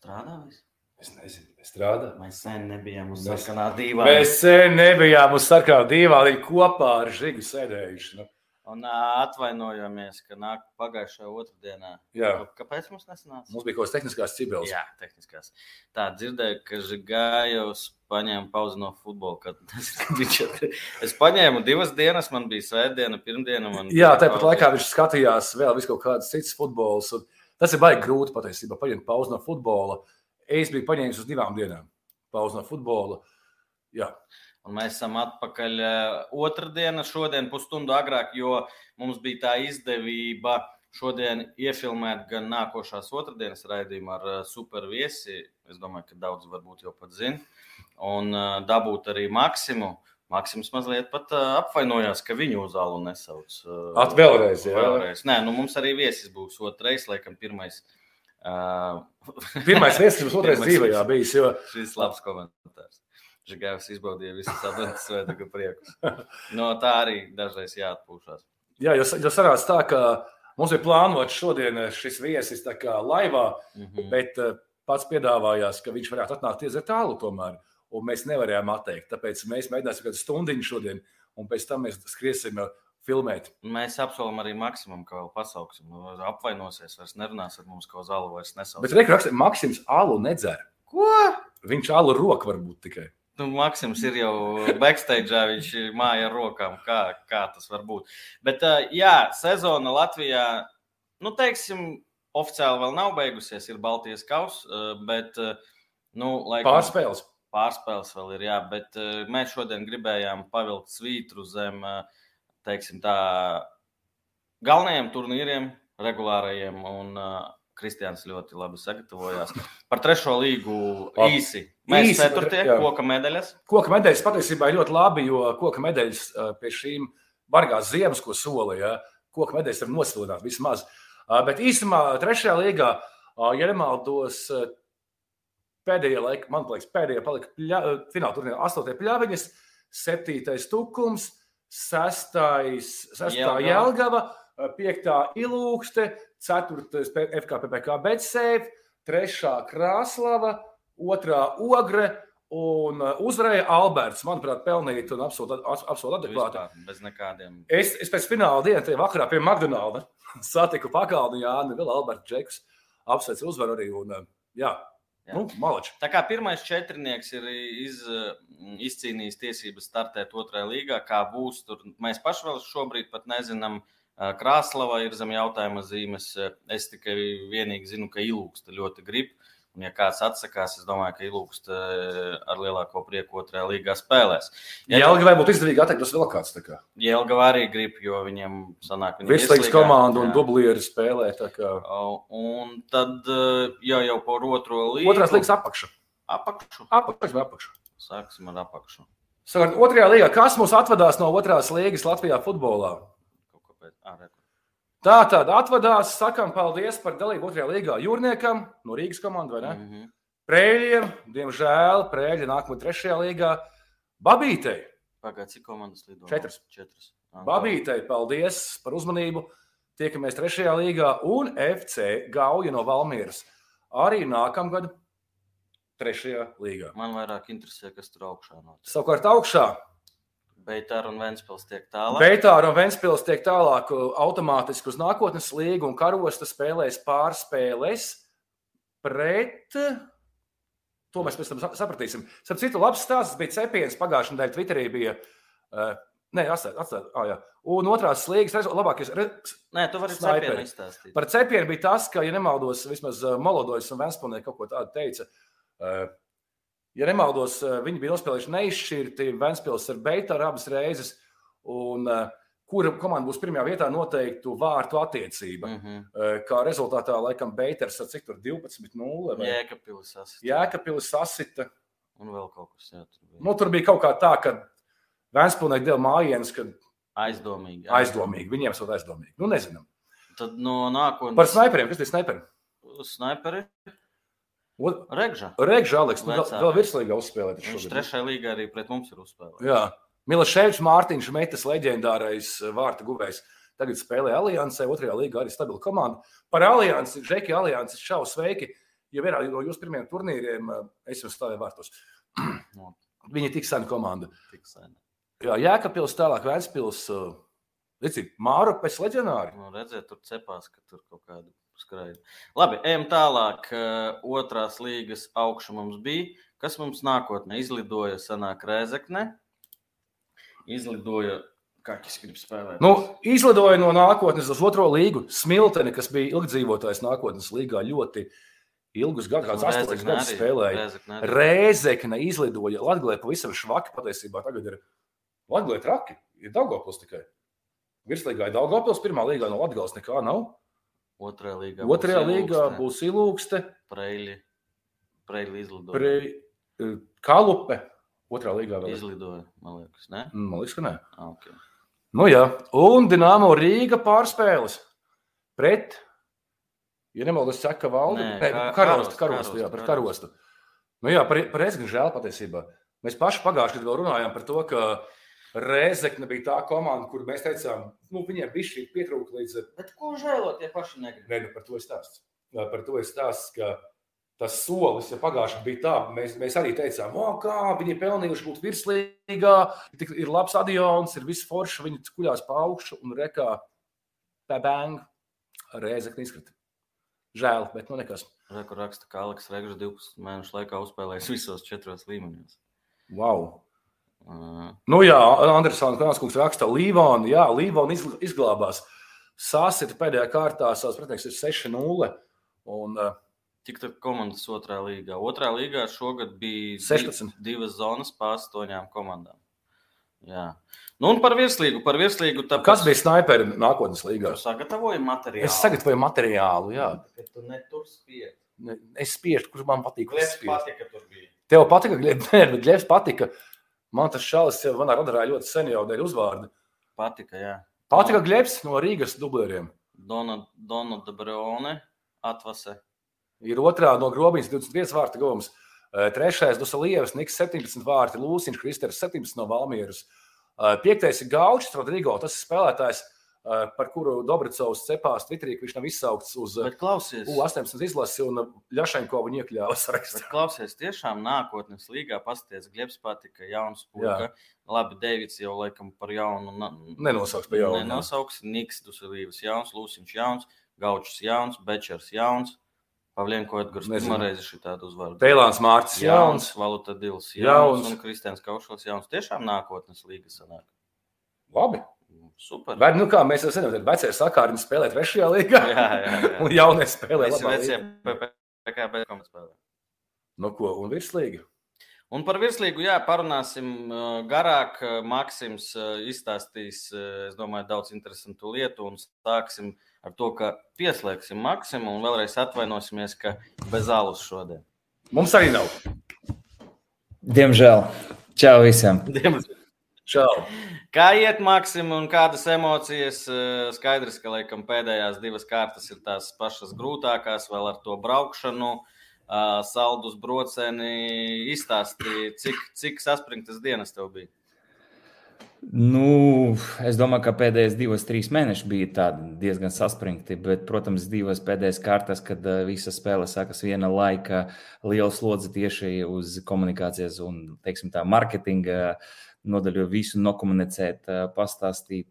Strādā viss. Es nezinu, es strādāju. Mēs sen nebijām uz Mēs- sarkanā dīvā. Mēs sen nebijām uz sarkanā divānī kopā ar Žigu sēdējuši. Nu, Un atvainojamies, ka nāk pagājušajā otrdienā. jā, Kāpēc mums nesanāca? mums bija kaut kādas tehniskās cibeles. Jā, tehniskās. Tā dzirdēju, ka Žigājos paņēma pauzi no futbola. Kad es paņēmu divas dienas, man bija svētdiena, pirmdiena. man Jā, tāpat laikā viņš skatījās vēl visu kaut kādas citas futbols. un Tas ir baigi grūti patiesībā paņemt pauzi no futbola. Es biju paņēmis uz divām dienām pauzi no futbola. Jā, Un mēs esam atpakaļ eh, otrdienā, šodien pusstundu agrāk, jo mums bija tā izdevība šodien iefilmēt gan nākošās otrdienas raidījumu ar eh, superviesi. Es domāju, ka daudz varbūt jau pat zina. Un eh, dabūt arī Maksimu. Maksims mazliet pat uh, apvainojās, ka viņu uz alu nesauc. Uh, At vēlreiz, jā. vēlreiz. Nē, nu mums arī viesis būs otrais, laikam, pirmais. Uh, pirmais viesis mums otrais dzīvē viesis. bijis. Jo, Šis labs komentārs. Žigājs izbaudīja visas adventas svētku priekus. No tā arī dažreiz jāatpūšas. jā, jo, jo sanāca tā, ka mums bija plānots šodien šis viesis tā kā laivā, Mhm. bet eh, pats piedāvājās, ka viņš varētu atnākt iezert tālu tomēr. Un mēs nevarējām atteikt. Tāpēc mēs mēģināsim kādu stundu šodien, un pēc tam mēs skriesim eh, filmēt. Mēs apsolam arī maksimum, ka vēl pasauksim. Nu, apvainosies, vairs nerunās ar mums, ko zāle vairs nesauc. Bet rekurors Maksims alu nedzer. ko? Viņš alu roku varbūt tikai. Nu, Maksims ir jau backstage, viņš māja ar rokām, kā, kā tas var būt. Bet, ā, jā, sezona Latvijā, nu, teiksim, oficiāli vēl nav beigusies, ir Baltijas kausa, ā, bet, nu, laikam, Pārspēles. Pārspēles vēl ir, jā, bet uh, mēs šodien gribējām pavilkt svītru zem, uh, teiksim tā, galvenajiem turnīriem, regulārajiem, un uh, Kristians ļoti labi sagatavojās. Par trešo līgu Par- īsi. Mēs īsi, ceturtie, jā. koka medaļas. Koka medaļas patiesībā ir ļoti labi, jo koka medaļas eh, pie šīm bargās ziemas, ko solīja, koka medaļas var nosvilināt vismaz. Eh, Bet īstenībā trešajā līgā, eh, ja nemaldos, eh, pēdējā laika, man liekas, pēdējā palika eh, fināla turnīrā astotie pļaviņas, septītais tukums, sestais, sestā Jelgava. Jelgava, eh, piektā ilūkste, ceturtais FKPPK Betsēv, trešā Krāslava, otrā Ogre un eh, uzvarēja Alberts. Manuprāt, pelnīt un absolūti absolūt adekvāti. Bez nekādiem. Es, es pēc fināla dienas, tajā vakarā pie McDonald's satiku pakalnu Jānu, vēl Albertu Džekus. Apsveicu uzvaru arī. Un, eh, jā, Jā. nu, malači. Tā kā pirmais četrnieks ir iz, izcīnījis tiesības startēt otrajā līgā, kā būs tur, mēs paši vēl šobrīd pat nezinām. Krāslava ir zem jautājuma zīmes. Es tikai vienīgi zinu, ka ilūksta ļoti grib. Un, ja kāds atsakās, es domāju, ka ilūksta ar lielāko prieku otrajā līgā spēlēs. Jā, Jelga vai būtu izdevīgi atteiktos vēl kāds. kā. Jelga arī grib, jo viņiem sanāk, Virslīgas vieslīgā. komanda un Jā. dublieri spēlē. Un tad jau, jau par otro līgu. Otrās līgas apakša. apakšu. Apakša vai apakša. Sāksim ar apakšu. Savukārt, otrajā līgā, kas mums atvadās no otrās līgas Latvijā futbolā? Kaut kāpēc. Ā, re, kur. Tā tad atvadās, sakām paldies par dalību otrajā līgā jūrniekam no Rīgas komandas, vai ne? Mm. Mhm. Prēļiem, diemžēl, Prēļi nākamā trešajā līgā. Babītei, Pagaidā, cik komandas lido? Četras. Četras. Ā, Babītei, paldies par uzmanību. Tiekamies trešajā līgā un FC Gauja no Valmieras. Arī nākamgad trešajā līgā. Man vairāk interesē, kas tur augšā notiek. Savukārt augšā Beitāra un Ventspils tiek tālāk. Beitāra un Ventspils tiek tālāk uh, automātiski uz nākotnes līgu, un karosta spēlēs pārspēles pret. To mēs pēc tam sa- sapratīsim. Starp citu, labs stāsts bija Cepienas pagājušajā nedēļā. Twitterī bija. Uh, Nē, atstāt, atstāt. Ah, jā. un otrās slīgas rezu- labākais. Re, Nē, tu vari cepienu izstāstīt. par cepienu bija tas, ka, ja nemaldos, vismaz uh, Molodojs un Ventspilsē kaut ko tādu teica. Uh, Ja nemaldos, uh, viņi bija nospēlējuši neizšķirti Ventspils ar Beitāru abas reizes. Un, uh, kura komanda būs pirmajā vietā, noteiktu vārtu attiecība. Mm. Mhm. Kā rezultātā, laikam, Beiters ar cik tur 12-0 vai Jēkabpils sasist. Jēkabils sasita. Un vēl kaut kas. Bija. Nu, tur bija kaut kā tā, ka Vēnspilsē deva mājienas, kad Aizdomīgi. aizdomīgi. Viņiem esot aizdomīgi. Nu, nezinām. Tad no nākotnes. Par sniperiem, kas ir sniperi? Snaiperi. Regža. Regža Aleks, vēl, vēl virslīgā uzspēlēt. Viņš trešajā līgā arī pret mums ir uzspēlējis. Jā, Miloševs, Mārtiņš, Metas, leģendārais eh, vārta guvējs. Tagad spēlē Aliansē, otrajā līgā arī stabila komanda. Par Aliansi, Žeki Aliansi šau sveiki. ja vienā no jūsu pirmajiem turnīriem es jums stāvēju vārtos. Viņi ir tik sena komanda. Tik sena. Jā, Jēkabpils, tālāk Vēnspils. Redzi, Māra pēc leģionāri. Nu, redziet, tur cepās, ka tur kaut kādu skraida. Labi, ejam tālāk. Otrās līgas augša mums bija. Kas mums nākotnē izlidoja? Sanāk Rēzekne. Izlidoja Kaķis grib spēlēt. Nu, izlidoja no nākotnes uz otro līgu. Smilteni, kas bija ilgdzīvotājs nākotnes līgā, ļoti ilgus gadus, kāds astoņus gadus spēlēja. Rēzekne izlidoja. Latvijā pavisam švaki patiesībā tagad ir Latvijā traki. Ir Daugopils tikai. Virslīgā ir Daugopils, pirmā līgā no Latvijas nekā nav. Otrajā līgā, Otrajā būs līgā būs ilūkste. Preili, preili izlidoja. Pre, kalupe. Otrā līgā vēl izlidoja. Man liekas, ne? Man liekas, ka nē. Ah, okay. Nu, jā, un Dienāmo Rīga pārspēles pret, ja nemaldos, saka, valdi. Nē, Nē karostu, karostu, karostu, jā, pret karostu. Nu jā, par, par es gan žēl patiesībā. Mēs paši pagājušajā gadā vēl runājām par to, ka Rēzekne bija tā komanda, kur mēs teicām, nu, viņiem bija šī pietrūka līdz. Bet ko žēlot, ja paši negrib? Nē, nu, par to ir stāsts. Par to ir stāsts, ka tas solis, ja pagājušajā bija tā, mēs, mēs arī teicām, o, kā viņi pelnījuši būt virslīgā, ir labs stadions, ir viss forši, viņi kuļās pa augšu un rekā bang, rēzekni izkrita. Žēl, bet nu nekas. Reku raksta, ka Aleks Regžs 12 mēnešu laikā uzspēlējis visos četros līmeņos. Wow! Uh. Nu jā, Andersons Kranskungs raksta, Līvona, jā, Līvona izglābās. Sāsita pēdējā kārtā savs pretinieks ir 6-0. Un, uh, Cik tā komandas otrā līgā? Otrā līgā šogad bija 16. divas zonas pār astoņām komandām. Jā. Nu, un par virslīgu. Par virslīgu tāpēc... Kas bija sniperi nākotnes līgā? Es sagatavoju materiālu. Es sagatavoju materiālu, jā. Bet tu netur spied. Es spiežu, kurš man patīk. Glebs patika tur bija. Tev patika, Glebs patika. Man tas šalis jau manā radarā ļoti sen jau dēļ uzvārdu. Patika, jā. Patika Glebs no Rīgas dublēriem. Dona, Dona Debrone atvase. Ir otrā no grobiņas 25 vārtu gūmas. Trešais Dusalievs, Niks 17 vārti, Lūsiņš, Kristers 17 no Valmieras. Piektais ir Gaučs, Rodrigo, tas ir spēlētājs, par kuru Dobricovs cepās Twitterī, ka viņš nav izsaukts uz U18 izlasi un Ļašenko viņu iekļāva sarakstā. Klausies, tiešām nākotnes līgā pasties Glebs patika, jauns puika. Labi, Deivids jau laikam par jaunu. Nenosauks par jaunu. Nenosauks, Niks Dusalievs jauns, Lūsiņš jauns, Gaučs jauns, Bečers jauns. Pavlienko Edgars pirmoreiz šī tādu uzvaru. Tēlāns Mārcis jauns, jauns Valuta Dils jauns, jauns. un Kristians Kaušos jauns. Tiešām nākotnes līga sanāk. Labi. Super. Bet, nu kā mēs jau zinām, tad vecie sakārni spēlē trešajā līgā. jā, jā, jā. un jaunie spēlē Visi vecie PKB komandas spēlē. Nu ko, un virslīga? Un par virslīgu, jā, parunāsim garāk. Maksims izstāstīs, es domāju, daudz interesantu lietu un sāksim ar to, ka pieslēgsim Maksimu un vēlreiz atvainosimies, ka bez alus šodien. Mums arī nav. Diemžēl. Čau visiem! Diemžēl. Čau! Kā iet Maksim un kādas emocijas? Skaidrs, ka laikam pēdējās divas kārtas ir tās pašas grūtākās, vēl ar to braukšanu. Saldus broceni izstāstīja, cik, cik saspringtas dienas tev bija? Nu, es domāju, ka pēdējos divos, trīs mēnešus bija diezgan saspringti. Bet, protams, divas pēdējās kārtas, kad uh, visa spēle sākas viena laika, liela slodze tieši uz komunikācijas un teiksim, tā, marketinga nodaļu, visu nokomunicēt, pastāstīt.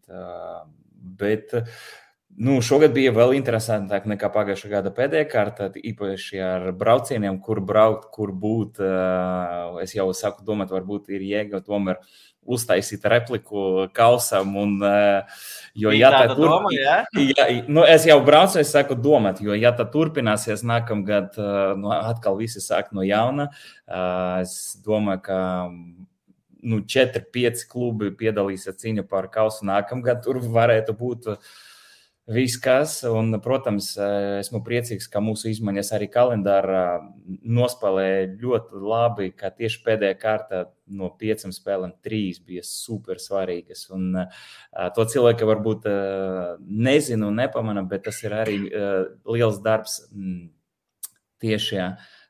Bet, Nu, šogad bija vēl interesantāk nekā pagājušā gada pēdējā kārta, īpaši ar braucieniem, kur braukt, kur būt. Es jau saku, domāt, varbūt ir jēga tomēr uztaisīt repliku kausam. Un, jo, ja tā turp... ja? ja, nu, es jau braucu, es saku, domāt, jo, ja tā turpināsies nākamgad, nu, atkal visi sāk no jauna, es domāju, ka nu, 4-5 klubi piedalīsies cīņā par kausu nākamgad. Tur varētu būt viss, kas. Un, protams, esmu priecīgs, ka mūsu izmaiņas arī kalendārā nospēlēja ļoti labi, ka tieši pēdējā kārta no piecām spēlēm trīs bija super svarīgas. Un, to cilvēki varbūt nezina un nepamana, bet tas ir arī liels darbs mm, tieši.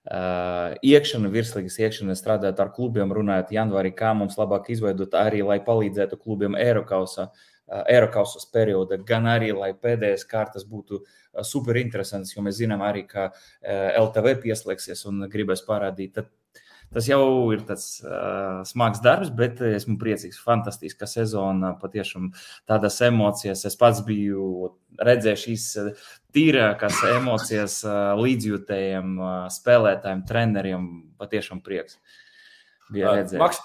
Uh, iekšana, virslīgas iekšana, strādājot ar klubiem, runājot janvārī, kā mums labāk izveidot arī, lai palīdzētu klubiem Eiropausā Eiropausas perioda, gan arī, lai pēdējais kārtas būtu super interesants, jo mēs zinām arī, ka LTV pieslēgsies un gribēs parādīt. Tad Tas jau ir tāds uh, smags darbs, bet esmu priecīgs. Fantastiska sezona, patiešām tādas emocijas. Es pats biju redzējis šīs tīrākās emocijas līdzjūtējiem, spēlētājiem, treneriem. Patiešām prieks. Bija redzēt. Maks,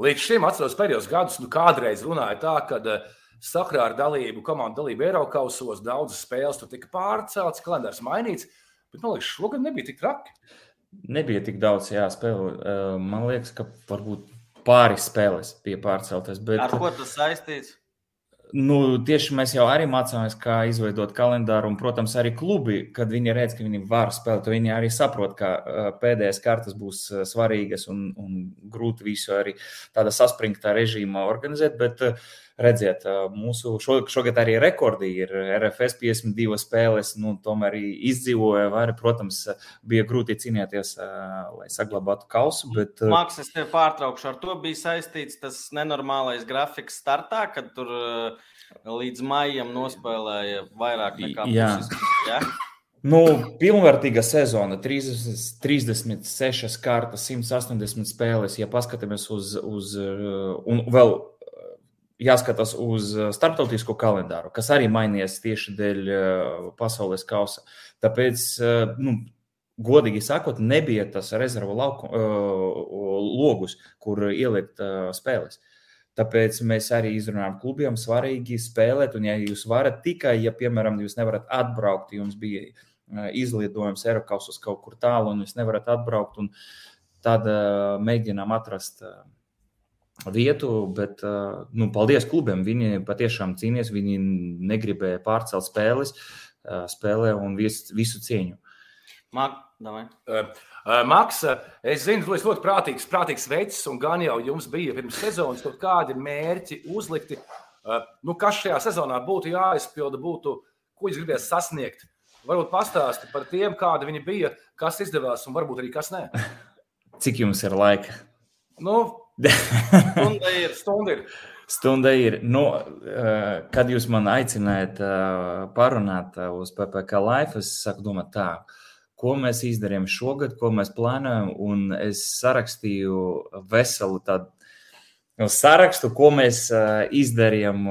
līdz šim atceros pēdējos gadus, nu kādreiz runāja tā, ka sakrā ar dalību, komandu dalību Eiropausos daudzas spēles tur tika pārceltas, kalendārs mainīts. Bet man liekas, šogad nebija tik traki. Nebija tik daudz jāspēlē. Man liekas, ka varbūt pāris spēles bija pārceltas. Bet... Ar ko tas saistīts? Nu, tieši mēs jau arī mācāmies, kā izveidot kalendāru. Un, protams, arī klubi, kad viņi redz, ka viņi var spēlēt, viņi arī saprot, ka pēdējās kartas būs svarīgas un, un grūti visu arī tādā saspringtā režīmā organizēt. Bet, uh, redziet, mūsu šogad arī rekordi ir RFS 52 spēles, nu, tomēr izdzīvoja. Var, protams, bija grūti cīnīties, lai saglabātu kausu. Bet... Maks, es tevi pārtraukšu. Ar to bija saistīts tas nenormālais grafiks startā, kad tur līdz maijam nospēlēja vairāk nekā puses. Ja? Nu, pilnvērtīga sezona, 30, 36 kārtas, 180 spēles. Ja paskatāmies uz, uz un vēl jāskatās uz uh, starptautisko kalendāru, kas arī mainījies tieši dēļ uh, pasaules kausa. Tāpēc, uh, nu, godīgi sakot, nebija tas rezervu lauku, logus, kur ielikt spēles. Tāpēc mēs arī izrunājam klubiem, svarīgi spēlēt. Un, ja jūs varat tikai, ja, piemēram, jūs nevarat atbraukt, jums bija izlidojums Eiropas kaut kur tālu, un jūs nevarat atbraukt, tad mēģinām atrast vietu, bet nu, paldies klubiem. Viņi patiešām cīnījās, viņi negribēja pārcelt spēles, spēlē un visu, visu cieņu. Mak, Maks, es zinu, tu esi ļoti prātīgs, prātīgs veids, un gan jau jums bija pirms sezonas kaut kādi mērķi uzlikti. Nu, kas šajā sezonā būtu jāizpilda, būtu, ko jūs gribētu sasniegt? Varbūt pastāsti par tiem, kādi viņi bija, kas izdevās, un varbūt arī kas nē. Cik jums ir laika? Nu, Stunda ir. Stunda ir. Stunda ir. Nu, eh, kad jūs man aicinājāt eh, parunāt eh, uz PPC Life, es saku, domāt tā, ko mēs izdarījām šogad, ko mēs plānojam, un es sarakstīju veselu tādu nu, sarakstu, ko mēs izdarījām,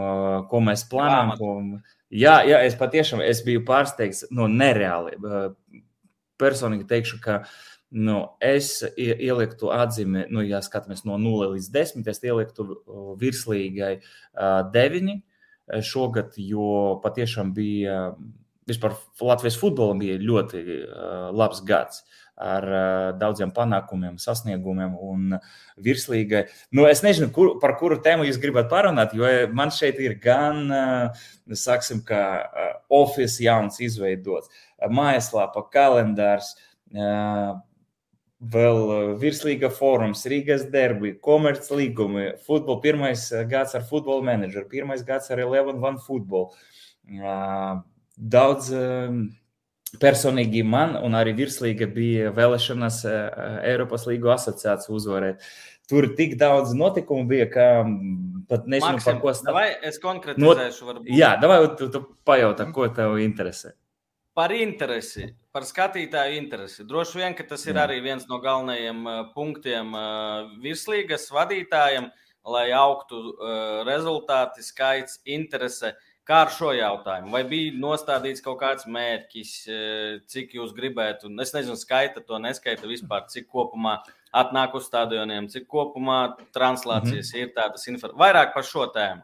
ko mēs plānojam. Ko... Jā, jā, es patiešām es biju pārsteigts no nereāli. Personīgi teikšu, ka uh, Nu, es ieliktu atzīmi, nu, ja skatāmies no 0 līdz 10, es ieliktu virslīgai 9 šogad, jo patiešām bija vispār Latvijas futbolam bija ļoti labs gads ar daudziem panākumiem, sasniegumiem un virslīgai. Nu, es nezinu, kur, par kuru tēmu jūs gribat parunāt, jo man šeit ir gan, saksim, kā office jauns izveidots, mājaslāpa, kalendārs, vēl eh, virslīga fórums, Rīgas derbi, komerclīgumi, futbola, pirmais eh, gads ar futbola menedžeru, pirmais gads ar Eleven One Football. Daudz personīgi man un arī virslīga bija vēlēšanas Eiropas līgu asociāciju uzvarēt. Tur tik daudz notikumu bija, ka pat nezinu, Maksim, par ko stāstīt. Es konkretizēšu? Varbūt. Jā, davai tu, tu pajautā, ko tev interesē. Par interesi, par skatītāju interesi. Droši vien, ka tas ir arī viens no galvenajiem uh, punktiem uh, virslīgas vadītājiem, lai augtu uh, rezultāti, skaits, interese. Kā ar šo jautājumu? Vai bija nostādīts kaut kāds mērķis, cik jūs gribētu? Es nezinu, skaita to, neskaita vispār, cik kopumā atnāk uz stadioniem, cik kopumā translācijas mm -hmm. ir tādas informācijas. Vairāk par šo tēmu.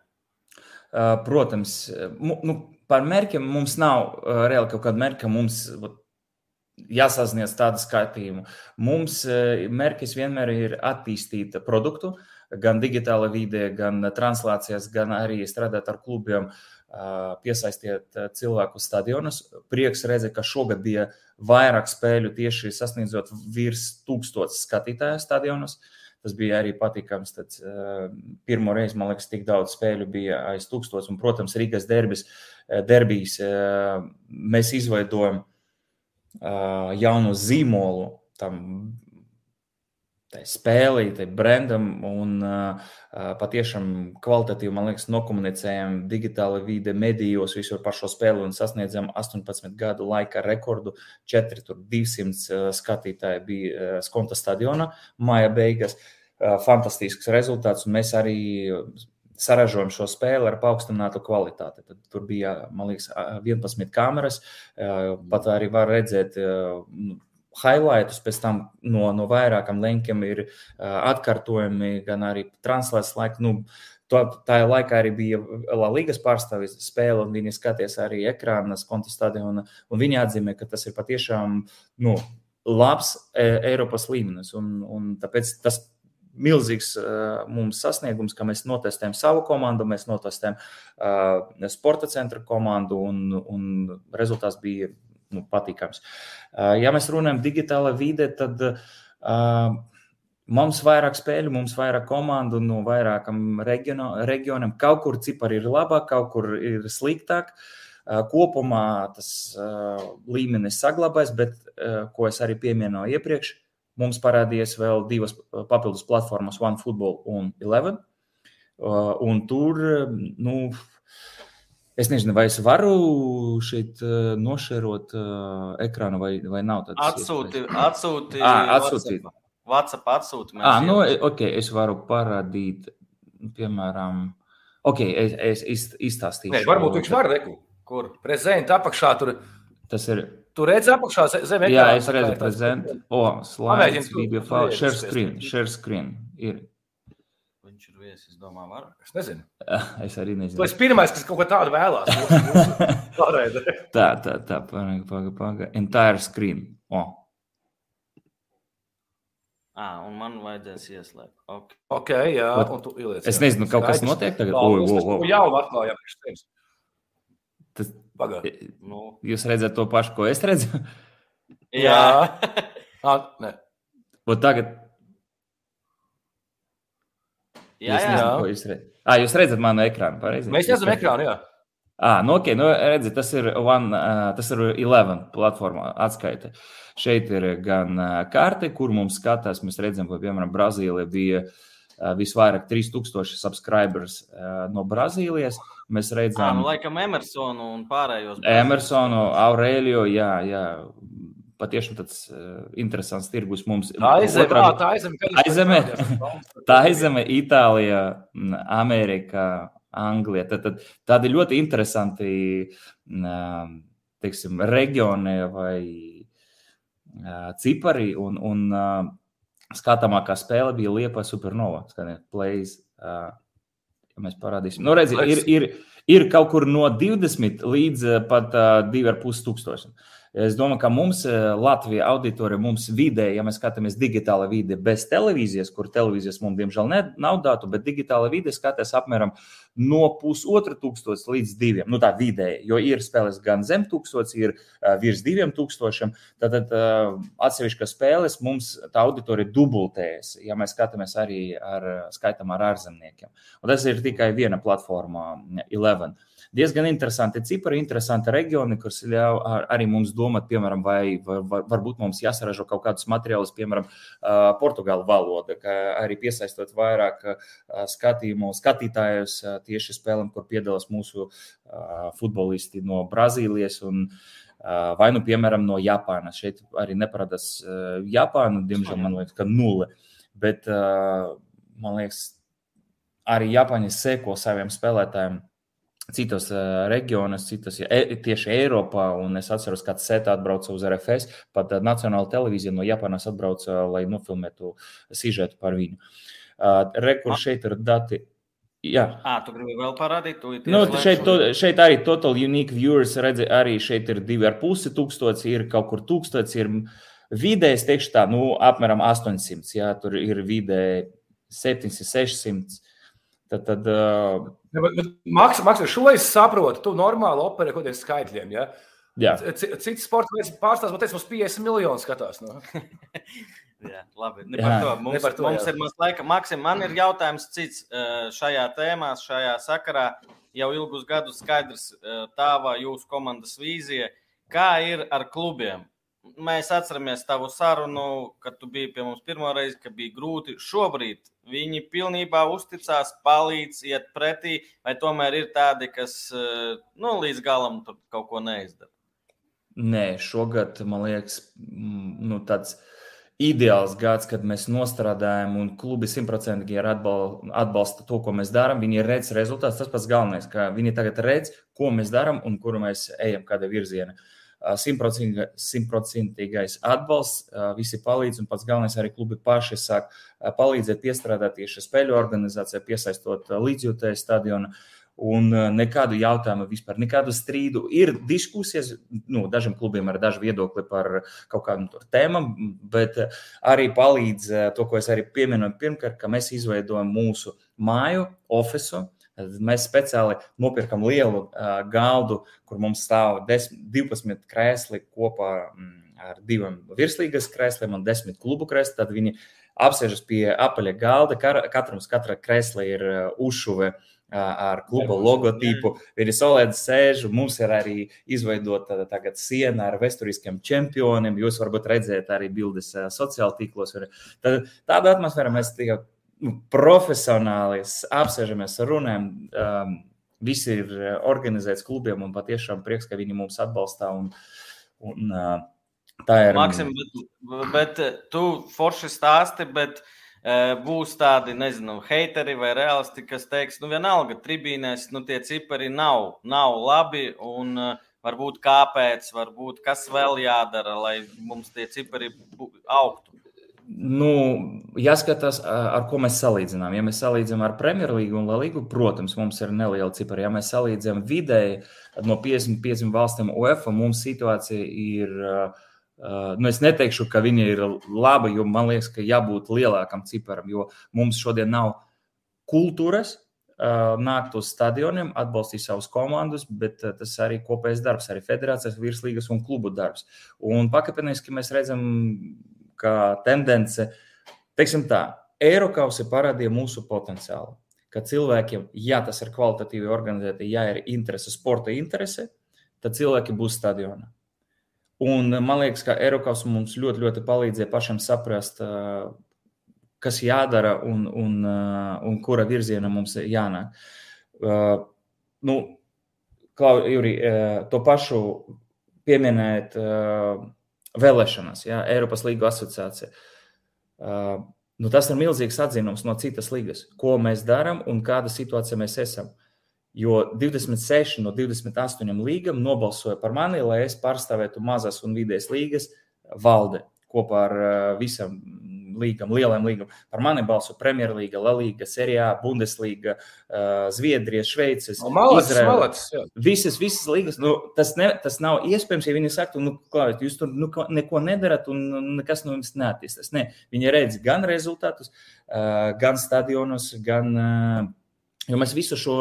Protams, nu, par mērķiem mums nav uh, reāli kaut kāda mērķa, mums jāsasniedz tādu skatījumu. Mums uh, mērķis vienmēr ir attīstīt produktu, gan digitāla vidē, gan translācijas, gan arī strādāt ar klubiem, uh, piesaistīt cilvēku stadionus. Prieks redzēt, ka šogad bija vairāk spēļu tieši sasniedzot virs tūkstotis skatītāju stadionus. Tas bija arī patīkams. Tad, uh, pirmo reizi, man liekas, tik daudz spēļu bija aiz tūkstotis. Un, protams, Rīgas derbis Eh, derbijas eh, mēs izveidojam eh, jaunu zīmolu tam, tai brandam un uh, patiešām kvalitatīvi, man liekas, nokomunicējam digitāli vide, medijos, visur par šo spēli un sasniedzam 18 gadu laika rekordu. 4, 200 skatītāji bija Skonta stadionā māja beigas. Fantastisks rezultāts, un mēs arī saražojam šo spēli ar paaugstinātu kvalitāti. Tad tur bija, man liekas, 11 kameras. Pat arī var redzēt nu, highlightus pēc tam no, no vairākiem linkiem ir atkārtojumi, gan arī translēts. Nu, To, tā laikā arī bija La Ligas pārstāvis spēle, un viņi skatījās arī ekrānas konta stadionu. Viņi atzīmē, ka tas ir patiešām nu, labs Eiropas līmenis. Un, un tāpēc tas milzīgs uh, mums sasniegums, ka mēs notestējam savu komandu, mēs notestējam uh, sporta centra komandu, un, un rezultāts bija nu, patīkams. Uh, ja mēs runājam par digitālo vidi, tad uh, mums vairāk spēļu, mums vairāk komandu no vairākam reģiono, reģionam. Kaut kur cipari ir labāk, kaut kur ir sliktāk. Uh, kopumā tas uh, līmenis saglabājas, bet, uh, ko es arī pieminēju iepriekš, mums parādījās vēl divas papildus platformas, OneFootball un Eleven. Un tur, nu, Es nezinu, vai es varu šeit uh, nošērot uh, ekrānu, vai, vai nav tādas atsūti, atsūti, à, atsūtīt. WhatsApp atsūti. À, nu, ok, es varu parādīt, piemēram, ok, es, es izstāstīšu. Nē, varbūt viņš var reku. Kur? Prezenta apakšā tur. Tas ir. Tu redzi apakšā zem ekrāna. Jā, es redzu prezentu. O, slaids, video file, share screen, share screen. Ir. Domāju, var. Es nezinu. Es arī nezinu. Tu esi pirmais, kas kaut ko tādu vēlās. tā, tā, tā, paga, paga, paga. Entire screen. O. Ah, un man vajadzēs ieslēgt. Okay. ok, jā. Ot, un tu ieliec. Es nezinu, kaut kas notiek tagad. O, o, o. Jau atklājām priekš tevis. Tas, Pagā. Nu, jūs redzat to pašu, ko es redzu? jā. ah, nē. Un tagad Jā, jā. nezinu, ko jūs redzat. Ah, jūs redzat manu ekrānu, pareizi? Mēs redzam ekrānu, jā. Ah, nu, ok, nu, redziet, tas ir One, uh, tas ir Eleven platformā atskaite. Šeit ir gan uh, karte, kur mums skatās, mēs redzam, ka, piemēram, Brazīlija bija uh, visvairāk 3000 subscribers no Brazīlijas. Mēs Ah, redzam nu, laikam Emersonu un pārējos. Emersonu, Aureliju, jā, jā. Patiešām tāds uh, interesants tirgus mums. Tā aizeme, Otrā- tā Aizeme. parādījos. Tā aizeme, Itālija, m, Amerika, Anglija. Tad, tad, tādi ļoti interesanti teiksim, reģioni vai cipari. Un, un skatāmākā spēle bija Liepa Supernova. Skaniet, plays, ja mēs parādīsim. Nu, redzi, ir, ir, ir kaut kur no 20 līdz pat ā, 2,5 tūkstošiem. Es domāju, ka mums eh, Latvijā auditorija, mums vidē, ja mēs skatāmies digitālā vide, bez televīzijas, kur televīzijas mums diemžēl ne, nav datu, bet digitālā vide skatās apmēram no pusotra tūkstoša līdz diviem. Nu, tā vidēji, jo ir spēles gan zem tūkstoša, ir uh, virs diviem tūkstošiem. Tad uh, atsevišķas spēles mums tā auditorija dubultējas, ja mēs skatāmies arī ar skaitām ar ārzemniekiem. Un tas ir tikai viena platforma, Eleven diezgan interesanti cipari, interesanti reģioni, kas ļauj ar- arī mums domāt, piemēram, vai var, var, varbūt mums jāsaražo kaut kādus materiālus, piemēram, portugālu valoda, kā arī piesaistot vairāk skatījumu, skatītājus tieši spēlēm, kur piedalās mūsu futbolisti no Brazīlijas. Un, Vai nu, piemēram, no Japānas. Šeit arī neparādās Japāna, diemžēl, man liekas, ka nulle. Bet, man liekas, arī Japāņi seko saviem spēlētājiem citos uh, reģionos, citos, ja, e, tieši Eiropā. Un es atceros, ka Sēta atbrauca uz RFS, pat uh, Nacionāla televīzija no Japānas atbrauca, lai nofilmētu sižetu par viņu. Uh, Rekur šeit ir dati. Jā, Ah, tu gribi vēl parādīt? Tu Nu, šeit, to, šeit arī total unique viewers redzi, arī šeit ir 2,5 tūkstoši, ir kaut kur tūkstoši, ir vidējais, teikšu tā, nu, apmēram 800, jā, tur ir vidēji 700, 600. Tad, tad uh, Ja, bet- bet Maks, Maks, šo es saprotu. Tu normāli operē kaut kādiem skaitļiem. Ja? jā, Cits sports veids pārstāvs, man teica, mums 50 miljoni skatās. Nu. Jā, labi. Ne Jā, par to. Mums, ne par to, mums jā. ir maz laika. Maksim, man ir jautājums cits eh, šajā tēmā, šajā sakarā. Jau ilgus gadus skaidrs eh, tāva jūsu komandas vīzija. Kā ir ar klubiem? Mēs atceramies tavu sarunu, kad tu biji pie mums pirmo reizi, ka bija grūti. Šobrīd viņi pilnībā uzticās, palīdz, iet pretī, vai tomēr ir tādi, kas eh, nu, līdz galam kaut ko neizdara? Nē, šogad man liekas, nu, tāds ideāls gads, kad mēs nostrādājam, un klubi simtprocentīgi atbalsta to, ko mēs darām. Viņi redz rezultātus. Tas pats galvenais, ka viņi tagad redz, ko mēs darām un kuru mēs ejam, kāda virziena. Uh, simtprocentīgais atbalsts, visi palīdz, un pats galvenais arī klubi paši sāk palīdzēt piestrādāt tieši spēļu organizācijā, piesaistot līdzjūtēju stadionu. Un nekādu jautājumu vispār, nekādu strīdu. Ir diskusijas, nu, dažiem klubiem ir daži viedokļi par kaut kādām tēmām, bet arī palīdz to, ko es arī pieminu pirmkārt, ka mēs izveidojam mūsu māju, ofisu, Mēs speciāli nopirkam lielu uh, galdu, kur mums stāv 10, 12 krēsli kopā mm, ar diviem virslīgas krēsliem un 10 klubu krēsliem. Tad viņi apsēžas pie apaļa galda. Katram katra krēsla ir uzšuve ar kluba logotipu. Viņi solēdz sēž, mums ir arī izveidota tagad siena ar vēsturiskiem čempioniem. Jūs varat redzēt arī bildes sociālajā tīklos. Tad, tāda atmosfēra mēs tikai profesionāli apsēžamies runām. Um, viss ir uh, organizēts klubiem, un patiešām prieks, ka viņi mums atbalsta. Un, un, uh, tā ir. Maksim, bet, bet uh, tu forši stāsti, bet uh, būs tādi, nezinu, heiteri vai realisti, kas teiks, nu vienalga, tribīnēs, nu tie cipari nav, nav labi. Un, Varbūt kāpēc, varbūt kas vēl jādara, lai mums tie cipari augtu. Nu, jāskatās, ar ko mēs salīdzinām. Ja mēs salīdzinām ar Premjerlīgu un Latviju, protams, mums ir neliela cipara. Ja mēs salīdzinām vidēji no 55 valstīm UEFA, mums situācija ir. Nu, es neteikšu, ka viņa ir laba, jo man liekas, ka jābūt lielākam ciparam, jo mums šodien nav kultūras, nākt uz stadioniem, atbalstīt savus komandus, bet tas arī kopējs darbs, arī federācijas, virslīgas un klubu darbs. Un pakāpeniski mēs redzam kā tendence, teiksim tā, Eiropausi parādīja mūsu potenciālu. Ka cilvēkiem, ja tas ir kvalitatīvi organizēti, ja ir interese, sporta interese, tad cilvēki būs stadionā. Un man liekas, ka Eiropas mums ļoti, ļoti palīdzēja pašam saprast, kas jādara un, un, un kura virziena mums jānāk. Nu, Klau, Juri, to pašu pieminēt vēlēšanas, ja, Eiropas Līgu asociācija. Uh, nu, tas ir milzīgs atzinums no citas līgas, ko mēs darām un kāda situācija mēs esam. Jo 26 no 28 līgām nobalsoja par mani, lai es pārstāvētu mazas un vidējas līgas valde kopā ar uh, visam līgām, lielām līgām. Par mani balso Premjerlīga, Lalīga, Serijā, Bundeslīga, Zviedrija, Šveices, Izraela. Visas, visas līgas. Nu, tas, ne, tas nav iespējams, ja viņi saka, nu, klāt, jūs tur nu, neko nedarat un nekas no jums neattīstās. Ne, viņi redz gan rezultātus, gan stadionus, gan Jo mēs visu šo,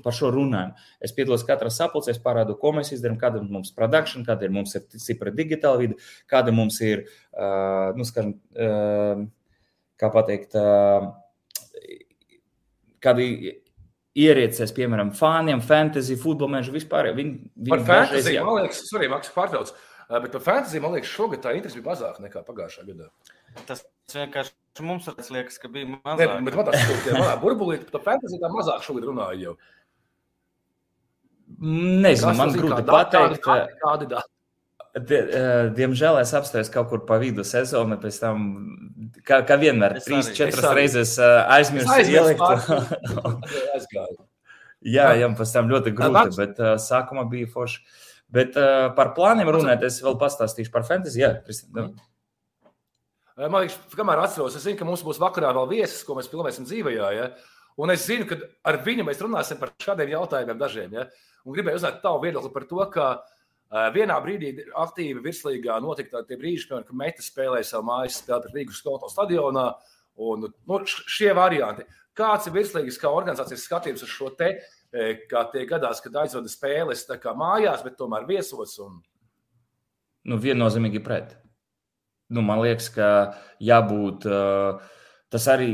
par šo runājam. Es piedalos katrā sapulcē, parādu, ko mēs izdarām, kāda ir mums produkcija, kāda ir mums ir stipra digitāla vide, kāda mums ir, uh, nu, skaram, uh, kā pateikt, uh, kādi ierīces, piemēram, fāniem, fantasy, futbola mēģi vispār. Viņi, viņi par fantasy, jā. man liekas, svarīgi, Maks pārtrauc, bet par fantasy, man liekas, šogad tā interese bija mazāka nekā pagājušā gadā. Tas vienkārši Mums liekas, ka bija mazāk. Ne, bet man tas ir manā burbulī, par fantāziju tā mazāk šogad runāju jau. Nezinu, man grūti pateikt. Kādi, kādi, kādi Diemžēl es apstājos kaut kur pa vidu sezonu, pēc tam, kā, kā vienmēr, es trīs, arī, četras reizes aizmirsu ielikt. jā, jā, pēc tam ļoti grūti, bet sākumā bija forši. Bet uh, par plāniem runājot, es vēl pastāstīšu par fantasy. Jā, Kristīna. Man liekas, kamēr atceros, es zinu, ka mums būs vakarā vēl viesis, ko mēs filmēsim dzīvē. Ja? Un es zinu, ka ar viņu mēs runāsim par šādiem jautājumiem dažiem. Ja? Un gribēju uzzināt tavu viedokli par to, ka uh, vienā brīdī aktīvi virslīgā notika tie brīži, kad Meita spēlēja savu mājas spēli pret Rīgas skolu stadionā. Un, nu, šie varianti. Kāds ir virslīgas kā organizācijas skatījums uz šo te, kā tie gadās, kad aizvada spēles mājās, bet tomēr viesos? Un... Nu, viennozīmīgi pret nu, man liekas, ka jābūt tas arī,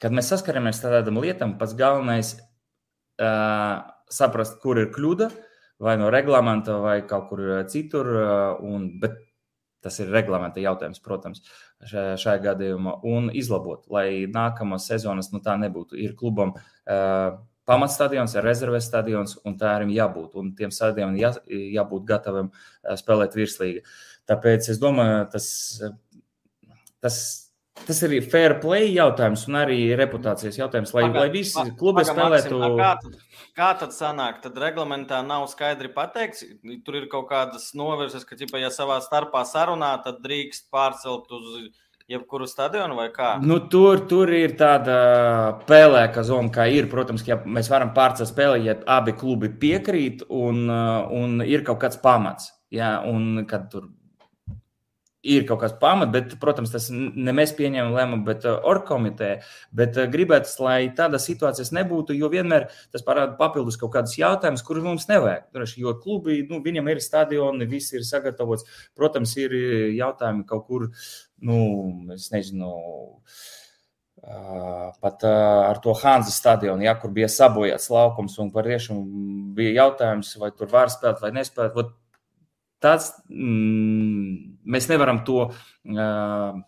kad mēs saskaramies ar tādām lietām, pats galvenais ir saprast, kur ir kļūda, vai no reglamenta, vai kaut kur citur. Un, bet Tas ir reglamenta jautājums, protams, šajā gadījumā. Un izlabot, lai nākamās sezonas nu, tā nebūtu. Ir klubam uh, pamatstadions, ir rezerves stadions, un tā arī jābūt. Un tiem stadioniem jā, jābūt gataviem spēlēt virslīgi. Tāpēc es domāju, tas, tas Tas ir fair play jautājums un arī reputācijas jautājums, lai, Paga, lai visi klubi spēlētu. Kā tad, kā tad sanāk? Tad reglamentā nav skaidri pateikts, tur ir kaut kādas novirzes, ka, ja savā starpā sarunā, tad drīkst pārcelt uz jebkuru stadionu vai kā? Nu, tur, tur ir tāda pelēka zona, kā ir. Protams, ja mēs varam pārcelt spēli, ja abi klubi piekrīt un, un ir kaut kāds pamats. Ja, un kad tur ir kaut kāds pamats, bet, protams, tas ne mēs pieņemam lēmumu, bet uh, orgkomiteja. Bet uh, gribētu, lai tādas situācijas nebūtu, jo vienmēr tas parāda papildus kaut kādus jautājumus, kurus mums nevajag. Droši, jo klubi, nu, viņam ir stadioni, viss ir sagatavots. Protams, ir jautājumi kaut kur, nu, es nezinu. Uh, pat uh, ar to Hanzas stadionu, ja, kur bija sabojāts laukums, un par tiešām bija jautājums, vai tur var spēlēt vai nespēlēt. Ot, tas mm, mēs nevaram to uh,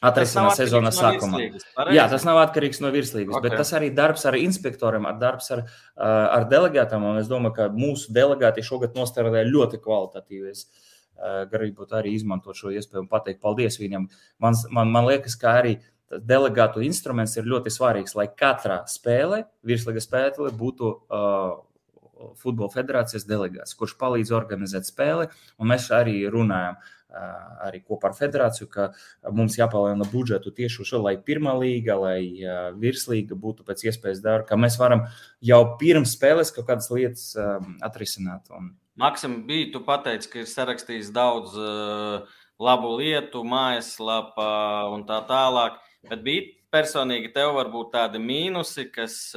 atrisināt sezonas no sākumā. Jā, tas nav atkarīgs no virslīgas, okay. bet tas arī darbs ar inspektoriem, ar darbs ar, ar delegātām. Es domāju, ka mūsu delegāti šogad nostādīja ļoti kvalitatīvi. Es gribu arī izmantot šo iespēju un pateikt paldies viņam. Man, man, man liekas, ka arī delegātu instruments ir ļoti svarīgs, lai katrā spēlē, virslīgas spēlē, būtu uh, Futbola federācijas delegāts, kurš palīdz organizēt spēli. Mēs arī runājam arī kopā ar federāciju, ka mums jāpalielina budžetu tieši uz šo, lai pirmā līga, lai virslīga būtu pēc iespējas dārga, ka mēs varam jau pirms spēles kaut kādas lietas atrisināt. Un... Maksim, bija tu pateici, ka ir sarakstījis daudz labu lietu, mājaslapā un tā tālāk, bet bija personīgi tev varbūt tādi mīnusi, kas,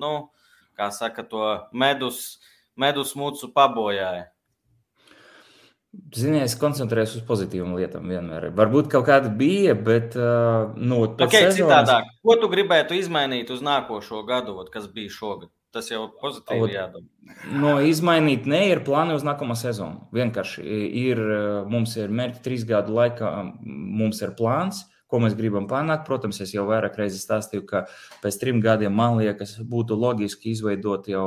nu, kā saka, to medus, medus mūcu pabojāja? Ziniet, es koncentrējos uz pozitīvām lietām vienmēr. Varbūt kaut kāda bija, bet. Nu, okay, sezonas... citādāk. Ko tu gribētu izmainīt uz nākošo gadu, ot, kas bija šogad? Tas jau pozitīvi jādomā. No izmainīt, ne ir plāni uz nākamo sezonu. Vienkārši ir, mums ir mērķi trīs gadu laikā, mums ir plāns. Uh, ko mēs gribam panākt. Protams, es jau vairāk reizes stāstīju, ka pēc trim gadiem man liekas, būtu loģiski izveidot jau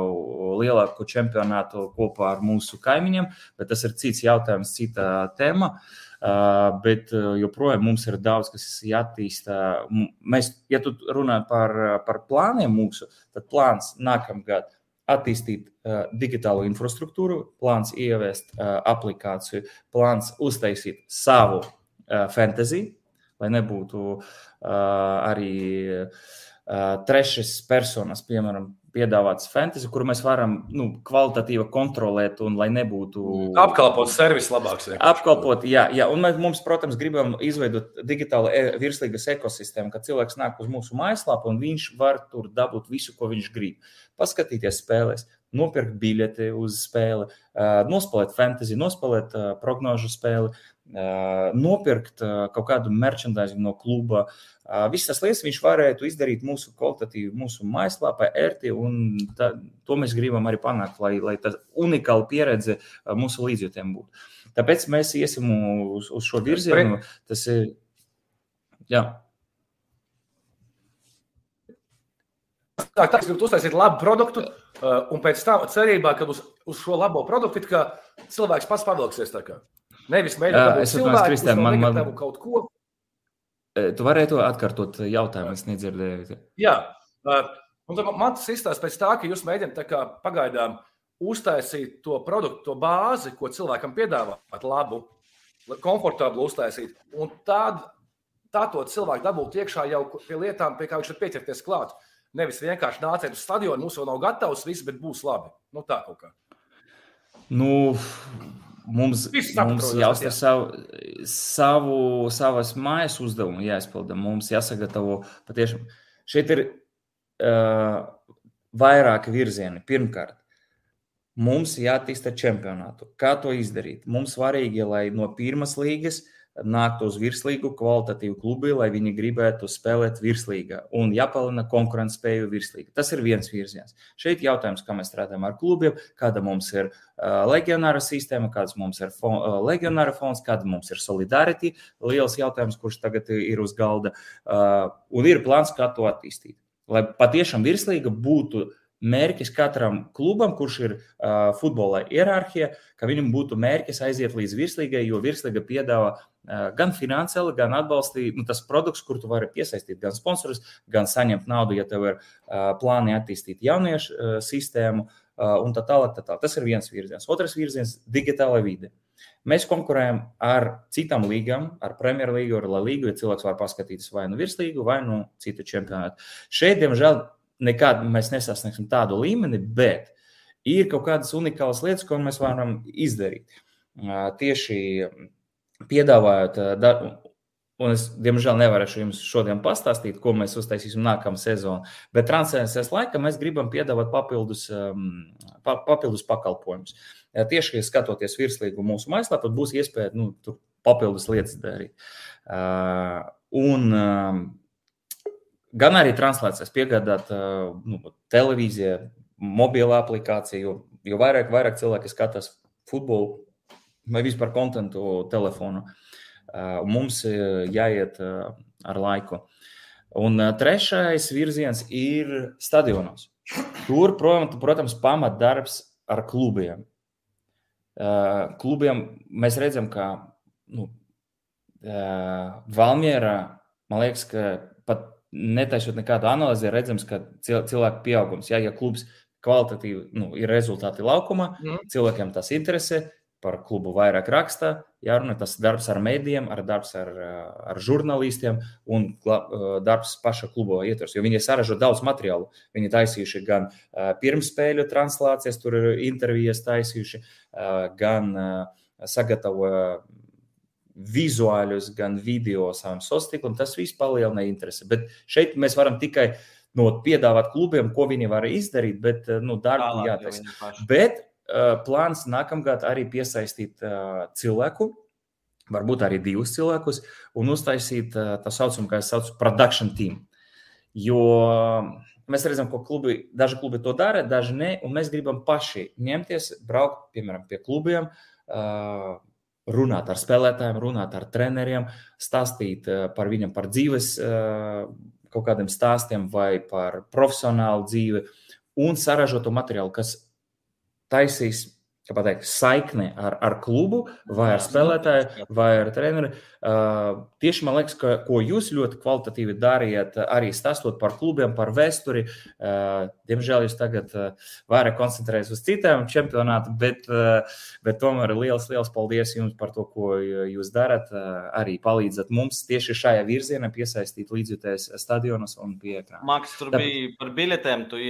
lielāku čempionātu kopā ar mūsu kaimiņiem, bet tas ir cits jautājums, cita tēma. Uh, bet joprojām mums ir daudz, kas ir jāattīstā. Mēs, ja tu runā par, par plāniem mūsu, tad plāns nākamgad attīstīt uh, digitālo infrastruktūru, plāns ieviest uh, aplikāciju, plāns uztaisīt savu uh, fantasy, lai nebūtu uh, arī uh, trešas personas, piemēram, piedāvāts fantasy, kuru mēs varam nu, kvalitatīvi kontrolēt, un lai nebūtu. Apkalpot servisu labāks. Apkalpot, jā, jā. Un mēs, mums, protams, gribam izveidot digitālu e virslīgas ekosistēmu, ka cilvēks nāk uz mūsu mājaslapu un viņš var tur dabūt visu, ko viņš grib. Paskatīties spēlēs, nopirkt biļeti uz spēli, nospēlēt fantasy, nospēlēt prognožu spēli, nopirkt kaut kādu merchandising no kluba. Visas tas lietas viņš varētu izdarīt mūsu kvalitatīvi, mūsu mājaslapā, ērti, un tā, to mēs gribam arī panākt, lai, lai tā unikāla pieredze mūsu līdzjutiem būtu. Tāpēc mēs iesim uz, uz šo virzienu. Tas ir. Jā. Tā, tā, es gribu uztaisīt labu produktu, un pēc tam cerībā, ka uz, uz šo labo produktu cilvēks pats padalīsies. Nevis mēģināt to cilvēku, Kristēn, man, man... kaut ko. Tu varēji to atkārtot jautājumu, es nedzirdēju. Jā, un man tas izstāsta pēc tā, ka jūs mēģināt pagaidām uztaisīt to produktu, to bāzi, ko cilvēkam piedāvāt, labu, komfortablu uztaisīt. Un tad, tā to cilvēku dabūt iekšā jau pie lietām, pie kā viņš ir pieķerties klāt. Nevis vienkārši nāciet uz stadionu, mums vēl nav gatavs viss, bet būs labi. Nu, tā kaut kā. Nu, Mums, mums jāuztver savu, savu, savas mājas uzdevumu, jāizpilda. Mums jāsagatavo patiešām. Šeit ir uh, vairāki virzieni. Pirmkārt, mums jāattīsta čempionātu. Kā to izdarīt? Mums svarīgi, lai no pirmās līgas nāktu uz virslīgu kvalitatīvu klubu, lai viņi gribētu spēlēt virslīgā un jāpalielina konkurences spēju virslīgā. Tas ir viens virziens. Šeit jautājums, kā mēs strādājam ar klubiem, kāda mums ir uh, legionāra sistēma, kāds mums ir fon, uh, legionāra fonds, kāda mums ir solidarity. Liels jautājums, kurš tagad ir uz galda. Uh, un ir plāns, kā to attīstīt. Lai patiešām virslīga būtu mērķis katram klubam, kurš ir uh, futbola ierarhija, ka viņam būtu mērķis aiziet līdz virslīgai, jo virslīga piedāvā gan finansiāli, gan atbalstīt nu, tas produkts, kur tu vari piesaistīt gan sponsorus, gan saņemt naudu, ja tev ir plāni attīstīt jauniešu sistēmu un tā tālāk. Tā tālāk. Tas ir viens virziens. Otrs virziens - digitāla vide. Mēs konkurējam ar citām līgām, ar Premjerlīgu, ar La Līgu, ja cilvēks var paskatīties vai nu virslīgu, vai nu citu čempionātu. Šeit, diemžēl, nekad mēs nesasniegsim tādu līmeni, bet ir kaut kādas unikālas lietas, ko mēs varam izdarīt. Tieši piedāvājot, un es diemžēl nevarēšu jums šodien pastāstīt, ko mēs uztaisīsim nākamā sezonā, bet transferēs laikā mēs gribam piedāvāt papildus, papildus pakalpojumus. Tieši skatoties virslīgu mūsu mājaslapā, būs iespēja nu, papildus lietas darīt. Un gan arī translācijas piegādāt nu, televīzijā, mobilā aplikācija, jo, jo vairāk, vairāk cilvēki skatās futbolu vai vispār kontentu telefonu. Mums jāiet ar laiku. Un trešais virziens ir stadionos. Tur, protams, pamatdarbs ar klubiem. Klubiem mēs redzam, ka nu, Valmjerā, man liekas, ka pat netaisot nekādu analīzi, redzams, ka cilvēku pieaugums, ja, ja klubs kvalitatīvi nu, ir rezultāti laukumā, mm. cilvēkiem tas interesē, par klubu vairāk raksta, jārunā tas darbs ar mēdījiem, ar darbs ar, ar žurnālistiem un darbs paša kluba ietvers. Jo viņi saražo daudz materiālu. Viņi taisījuši gan pirmspēļu translācijas, tur ir intervijas taisījuši, gan sagatavo vizuāļus, gan video savam sastāvam. Tas viss palielina interesi. Bet šeit mēs varam tikai no, piedāvāt klubiem, ko viņi var izdarīt, bet nu, darbu jātaisa. Bet plāns nākamgad arī piesaistīt cilvēku. Varbūt arī divus cilvēkus, un uztaisīt tā saucamu, kā es saucu, production team. Jo mēs redzam, ka klubi, daži klubi to dara, daži nē, un mēs gribam paši ņemties, braukt, piemēram, pie klubiem, runāt ar spēlētājiem, runāt ar treneriem, stāstīt par viņam, par dzīves kaut kādiem stāstiem vai par profesionālu dzīvi un saražotu materiālu, kas tais seis taisīs pateikt, saikne ar, ar klubu, vai ar spēlētāju, vai ar treneri. Uh, tieši man liekas, ka ko jūs ļoti kvalitatīvi darījat, arī stāstot par klubiem, par vēsturi. Uh, diemžēl jūs tagad uh, vairāk koncentrējaties uz citiem čempionātiem, bet, uh, bet tomēr liels, liels paldies jums par to, ko jūs darat. Uh, arī palīdzat mums tieši šajā virzienā piesaistīt līdzjutējus stadionus un pie ekrāna. Maks, tur Tā... bija par biļetēm. Tu,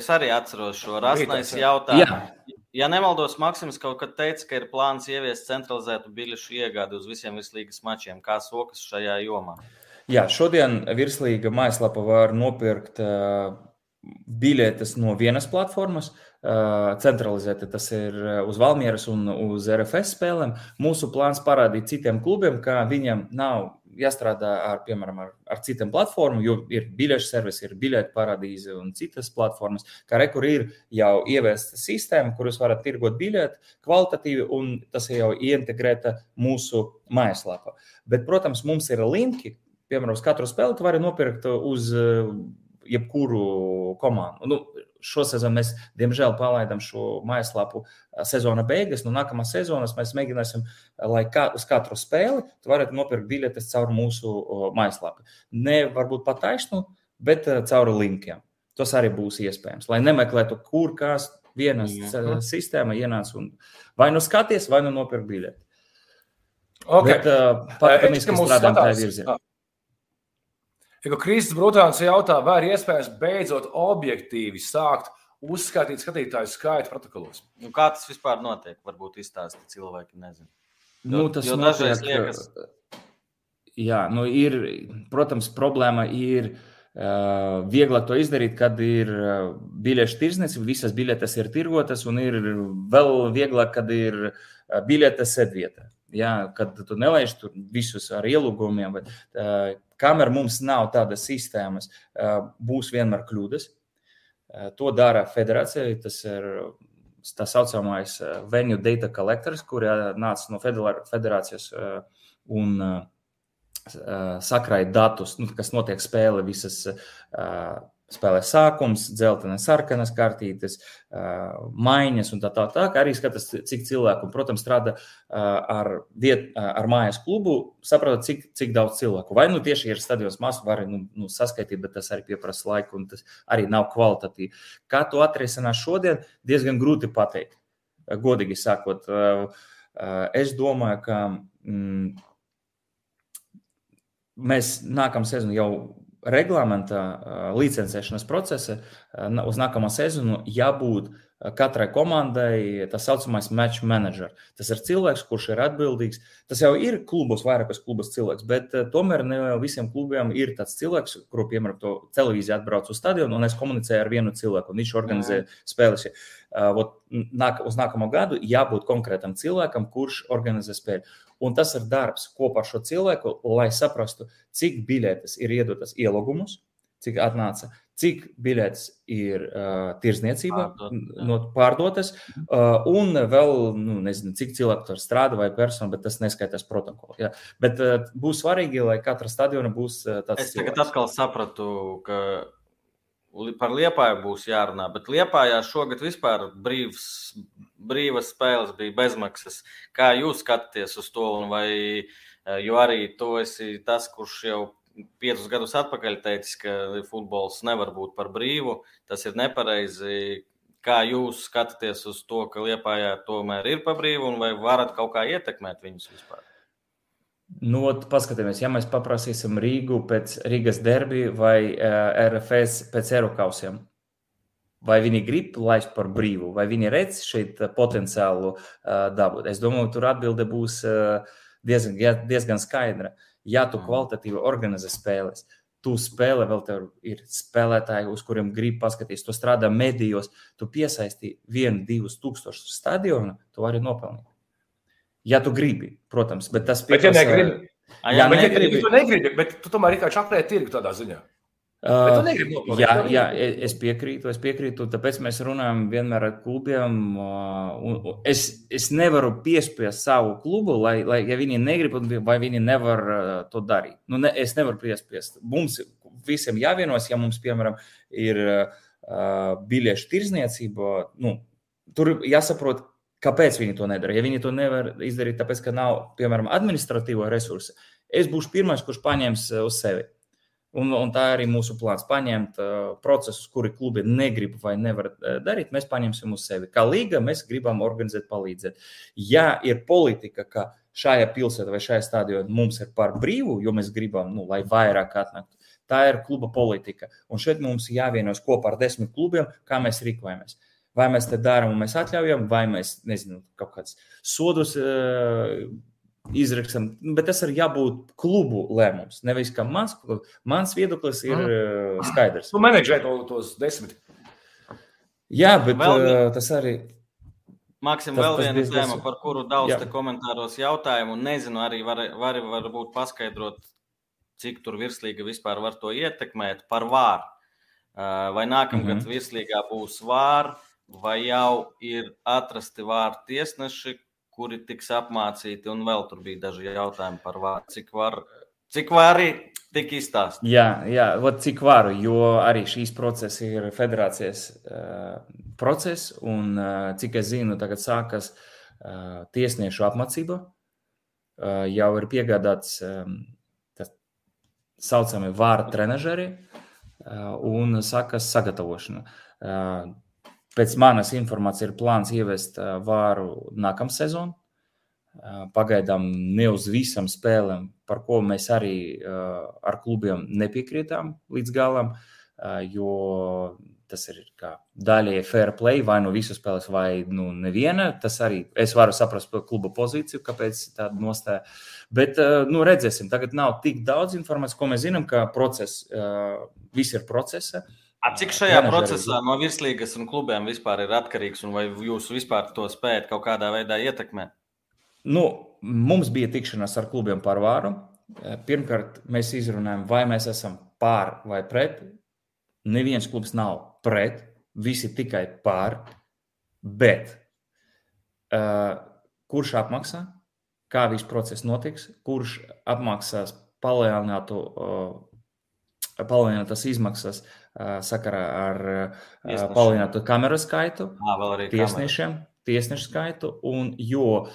es arī atceros šo rasnais jautājumu. Jā. Ja nemaldos, Maksims kaut kad teica, ka ir plāns ieviest centralizētu biļešu iegādi uz visiem virslīgas mačiem. Kā sokas šajā jomā? Jā, šodien virslīga mājaslapa var nopirkt uh, biļetes no vienas platformas. Uh, centralizēti tas ir uz Valmieras un uz RFS spēlēm. Mūsu plāns parādīt citiem klubiem, ka viņiem nav jāstrādā ar, piemēram, ar, ar citiem platformām, jo ir biļešu servisi, ir biļetu paradīze un citas platformas. Kā rekur ir jau ieviesta sistēma, kur jūs varat tirgot biļeti kvalitatīvi, un tas ir jau ieintegrēta mūsu mājaslapā. Bet, protams, mums ir linki, piemēram, uz katru spēli tu vari nopirkt uz jebkuru komandu. Nu, šo sezonu mēs, diemžēl, palaidām šo mājaslapu sezona beigas. No nākamās sezonas mēs mēģināsim, lai kā, uz katru spēli tu varētu nopirkt biļetes caur mūsu mājaslapu. Ne varbūt pat taisnu, bet caur linkiem. Tas arī būs iespējams. Lai nemeklētu, kur kas vienas Jā. sistēma ienāca un vai nu skaties, vai nu nopirkt biļeti. Okay. Bet, uh, pat, uh, ka mums skatās, Ja Kristis Brutāns jautā, vai ir iespējams beidzot objektīvi sākt uzskaitīt skatītāju skaitu protokolos? Nu, kā tas vispār notiek? Varbūt izstāstīt cilvēki nezinu. Nu, tas jo notiek, liekas... Jā, nu ir, protams, problēma ir uh, vieglāk to izdarīt, kad ir uh, biļešu tirzniecība, visas biļetes ir tirgotas, un ir vēl vieglāk, kad ir uh, biļetes sēdvietā. Ja, kad tu nelaiž tur visus ar ielūgumiem, bet uh, kamēr mums nav tādas sistēmas, būs vienmēr kļūdas. To dara federācija. Tas ir tā saucamais venue data collectors, kurā nāca no federācijas un sakrāja datus, nu, kas notiek spēle visas spēlē sākums, dzeltenas, sarkanas kartītes, maiņas un tā tālāk. Tā, tā arī skatās, cik cilvēku, un, protams, strādā ar, viet, ar mājas klubu, saprotat, cik, cik daudz cilvēku. Vai nu tieši ir stadions masu, var nu, nu, saskaitīt, bet tas arī prasa laiku, un tas arī nav kvalitatīvi. Kā to atrisināt šodien, diezgan grūti pateikt. Godīgi sakot, es domāju, ka mm, mēs nākamā sezona jau reglamenta licencēšanas procesa uz nākamo sezonu jābūt katrai komandai tā saucamais match manager. Tas ir cilvēks, kurš ir atbildīgs. Tas jau ir klubos, vairākos klubos cilvēks, bet tomēr ne visiem klubiem ir tāds cilvēks, kuru, piemēram, to televīzija atbrauc uz stadionu, un es komunicēju ar vienu cilvēku, un viņš organizē spēles. Ot, nāk, uz nākamo gadu jābūt konkrētam cilvēkam, kurš organizē spēli. Un tas ir darbs kopā ar šo cilvēku, lai saprastu, cik biļetes ir iedotas ielogumus, cik atnāca, cik biļetes ir uh, tirzniecībā, Pārdot, pārdotas, uh, un vēl, nu, nezinu, cik cilvēku tur strādā vai persona, bet tas neskaitās protokolā. Ja? Bet uh, būs svarīgi, lai katra stadiona būs uh, tāds. Es tagad cilvēks. atkal sapratu, ka par liepāju būs jārunā, bet liepājā šogad vispār brīvs, brīvas spēles bija bezmaksas. Kā jūs skatāties uz to? Vai, jo arī tu esi tas, kurš jau piecus gadus atpakaļ teicis, ka futbols nevar būt par brīvu. Tas ir nepareizi. Kā jūs skatāties uz to, ka Lietpājā tomēr ir par brīvu, un vai varat kaut kā ietekmēt viņus vispār? Nu, paskatīsimies, ja mēs paprasīsim Rīgu pēc Rīgas derbija vai uh, eh, RFS pēc Eiropausiem. Vai viņi grib laist par brīvu, vai viņi redz šeit potenciālu uh, dabūt? Es domāju, tur atbilde būs uh, diezgan, diezgan skaidra. Ja tu kvalitatīvi organizē spēles, tu spēlē, vēl tev ir spēlētāji, uz kuriem grib paskatīties, tu strādā medijos, tu piesaisti vienu, divus tūkstošus stadionu, tu vari nopelnīt. Ja tu gribi, protams, bet tas pieprasa... Bet, ja negribi, jā, jā, bet, negribi. Ja tu negribi, bet tu tomēr ir kā čaklē tirgu tādā ziņā. Uh, jā, jā, es piekrītu, es piekrītu. Tāpēc mēs runājam vienmēr ar klubiem. Uh, es, es nevaru piespiest savu klubu, lai, lai ja viņi negrib, vai viņi nevar uh, to darīt. Nu, ne, es nevaru piespiest. Mums visiem jāvienos, ja mums, piemēram, ir uh, biļešu tirzniecība. Nu, tur jāsaprot, Kāpēc viņi to nedara? Ja viņi to nevar izdarīt, tāpēc, ka nav, piemēram, administratīvo resursu, es būšu pirmais, kurš paņems eh, uz sevi. Un, un tā arī mūsu plāns - paņemt uh, procesus, kuri klubi negrib vai nevar uh, darīt. Mēs paņemsim uz sevi. Kā līga mēs gribam organizēt, palīdzēt. Ja ir politika, ka šajā pilsētā vai šajā stadionā mums ir par brīvu, jo mēs gribam, nu, lai vairāk atnāktu, tā ir kluba politika. Un šeit mums jāvienos kopā ar desmit klubiem, kā mēs rīkojamies. Vai mēs te darām, un mēs atļaujam, vai mēs nezinu, kaut kādus sodus uh, izrakstam. Bet tas ir jābūt klubu lēmums. Nevis kā mans, mans viedoklis ir uh, skaidrs. Nu, menedžē to, tos desmit. Jā, bet vēl, uh, tas arī. Maksim, tas, vēl viena tēma, par kuru daudz komentāros jautājumu, un nezinu, arī var, var, varbūt paskaidrot, cik tur virslīga vispār var to ietekmēt par vāru. Vai nākamgad mm -hmm. virslīgā būs vāra, vai jau ir atrasti vārdu tiesneši, kuri tiks apmācīti, un vēl tur bija daži jautājumi par vārdu, cik var. Cik vari tik izstāstīt? Jā, jā vat, cik varu, jo arī šīs procesi ir federācijas uh, process, un uh, cik es zinu, tagad sākas uh, tiesniešu apmācība. Uh, jau ir piegādāts um, tā saucamie vārdu trenažeri uh, un sākas sagatavošana. Uh, Pēc manas informācijas ir plāns ievest vāru nākamā sezonā. Pagaidām ne uz visam spēlēm, par ko mēs arī ar klubiem nepiekrītām līdz galam, jo tas ir daļēji fair play, vai nu visas spēles, vai nu neviena. Tas arī es varu saprast kluba pozīciju, kāpēc tāda nostāja. Bet nu, redzēsim, tagad nav tik daudz informācijas, ko mēs zinām, ka process, viss ir procesa. A cik šajā procesā no virslīgas un klubiem vispār ir atkarīgs, un vai jūs vispār to spējat kaut kādā veidā ietekmēt? Nu, mums bija tikšanās ar klubiem par vāru. Pirmkārt, mēs izrunājam, vai mēs esam pār vai pret. Neviens klubs nav pret, visi tikai pār. Bet uh, kurš apmaksā, kā viss process notiks, kurš apmaksās palielinātu, uh, palielinātas izmaksas uh, sakarā ar uh, palielinātu kameru skaitu, à, tiesnešiem, tiesnešu skaitu, un jo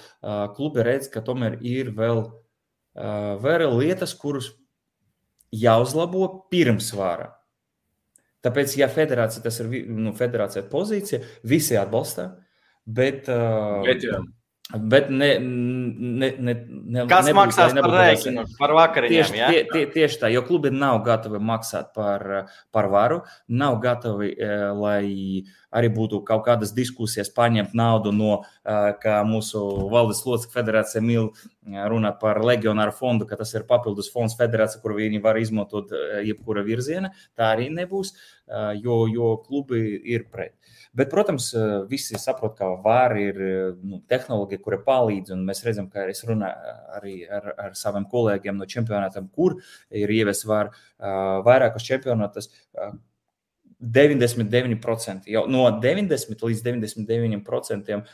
klubi redz, ka tomēr ir vēl, vēl lietas, kuras jāuzlabo pirms vāra. Tāpēc, ja federācija, tas ir nu, federācija pozīcija, visi atbalsta, bet, Bet, jā. Bet ne, ne, ne, ne, Kas nebūs, maksās lai par rēķinu, par vakariņiem? Tieši, Ja? tie, tie, tieši tā, jo klubi nav gatavi maksāt par, par varu, nav gatavi, eh, lai arī būtu kaut kādas diskusijas, paņemt naudu no, eh, kā mūsu valdes locekļu federācija mīl eh, runāt par legionāru fondu, ka tas ir papildus fonds federācija, kur viņi var izmantot jebkura virziena. Tā arī nebūs, jo, jo klubi ir pret. Bet, protams, eh, visi saprot, ka VAR ir eh, nu, tehnoloģija, kura palīdz. Mēs redzam, ka es runāju arī ar, ar saviem kolēģiem no čempionātiem, kur ir ievies VAR uh, vairākos čempionātos. Uh, 99%, jau no 90 līdz 99% uh,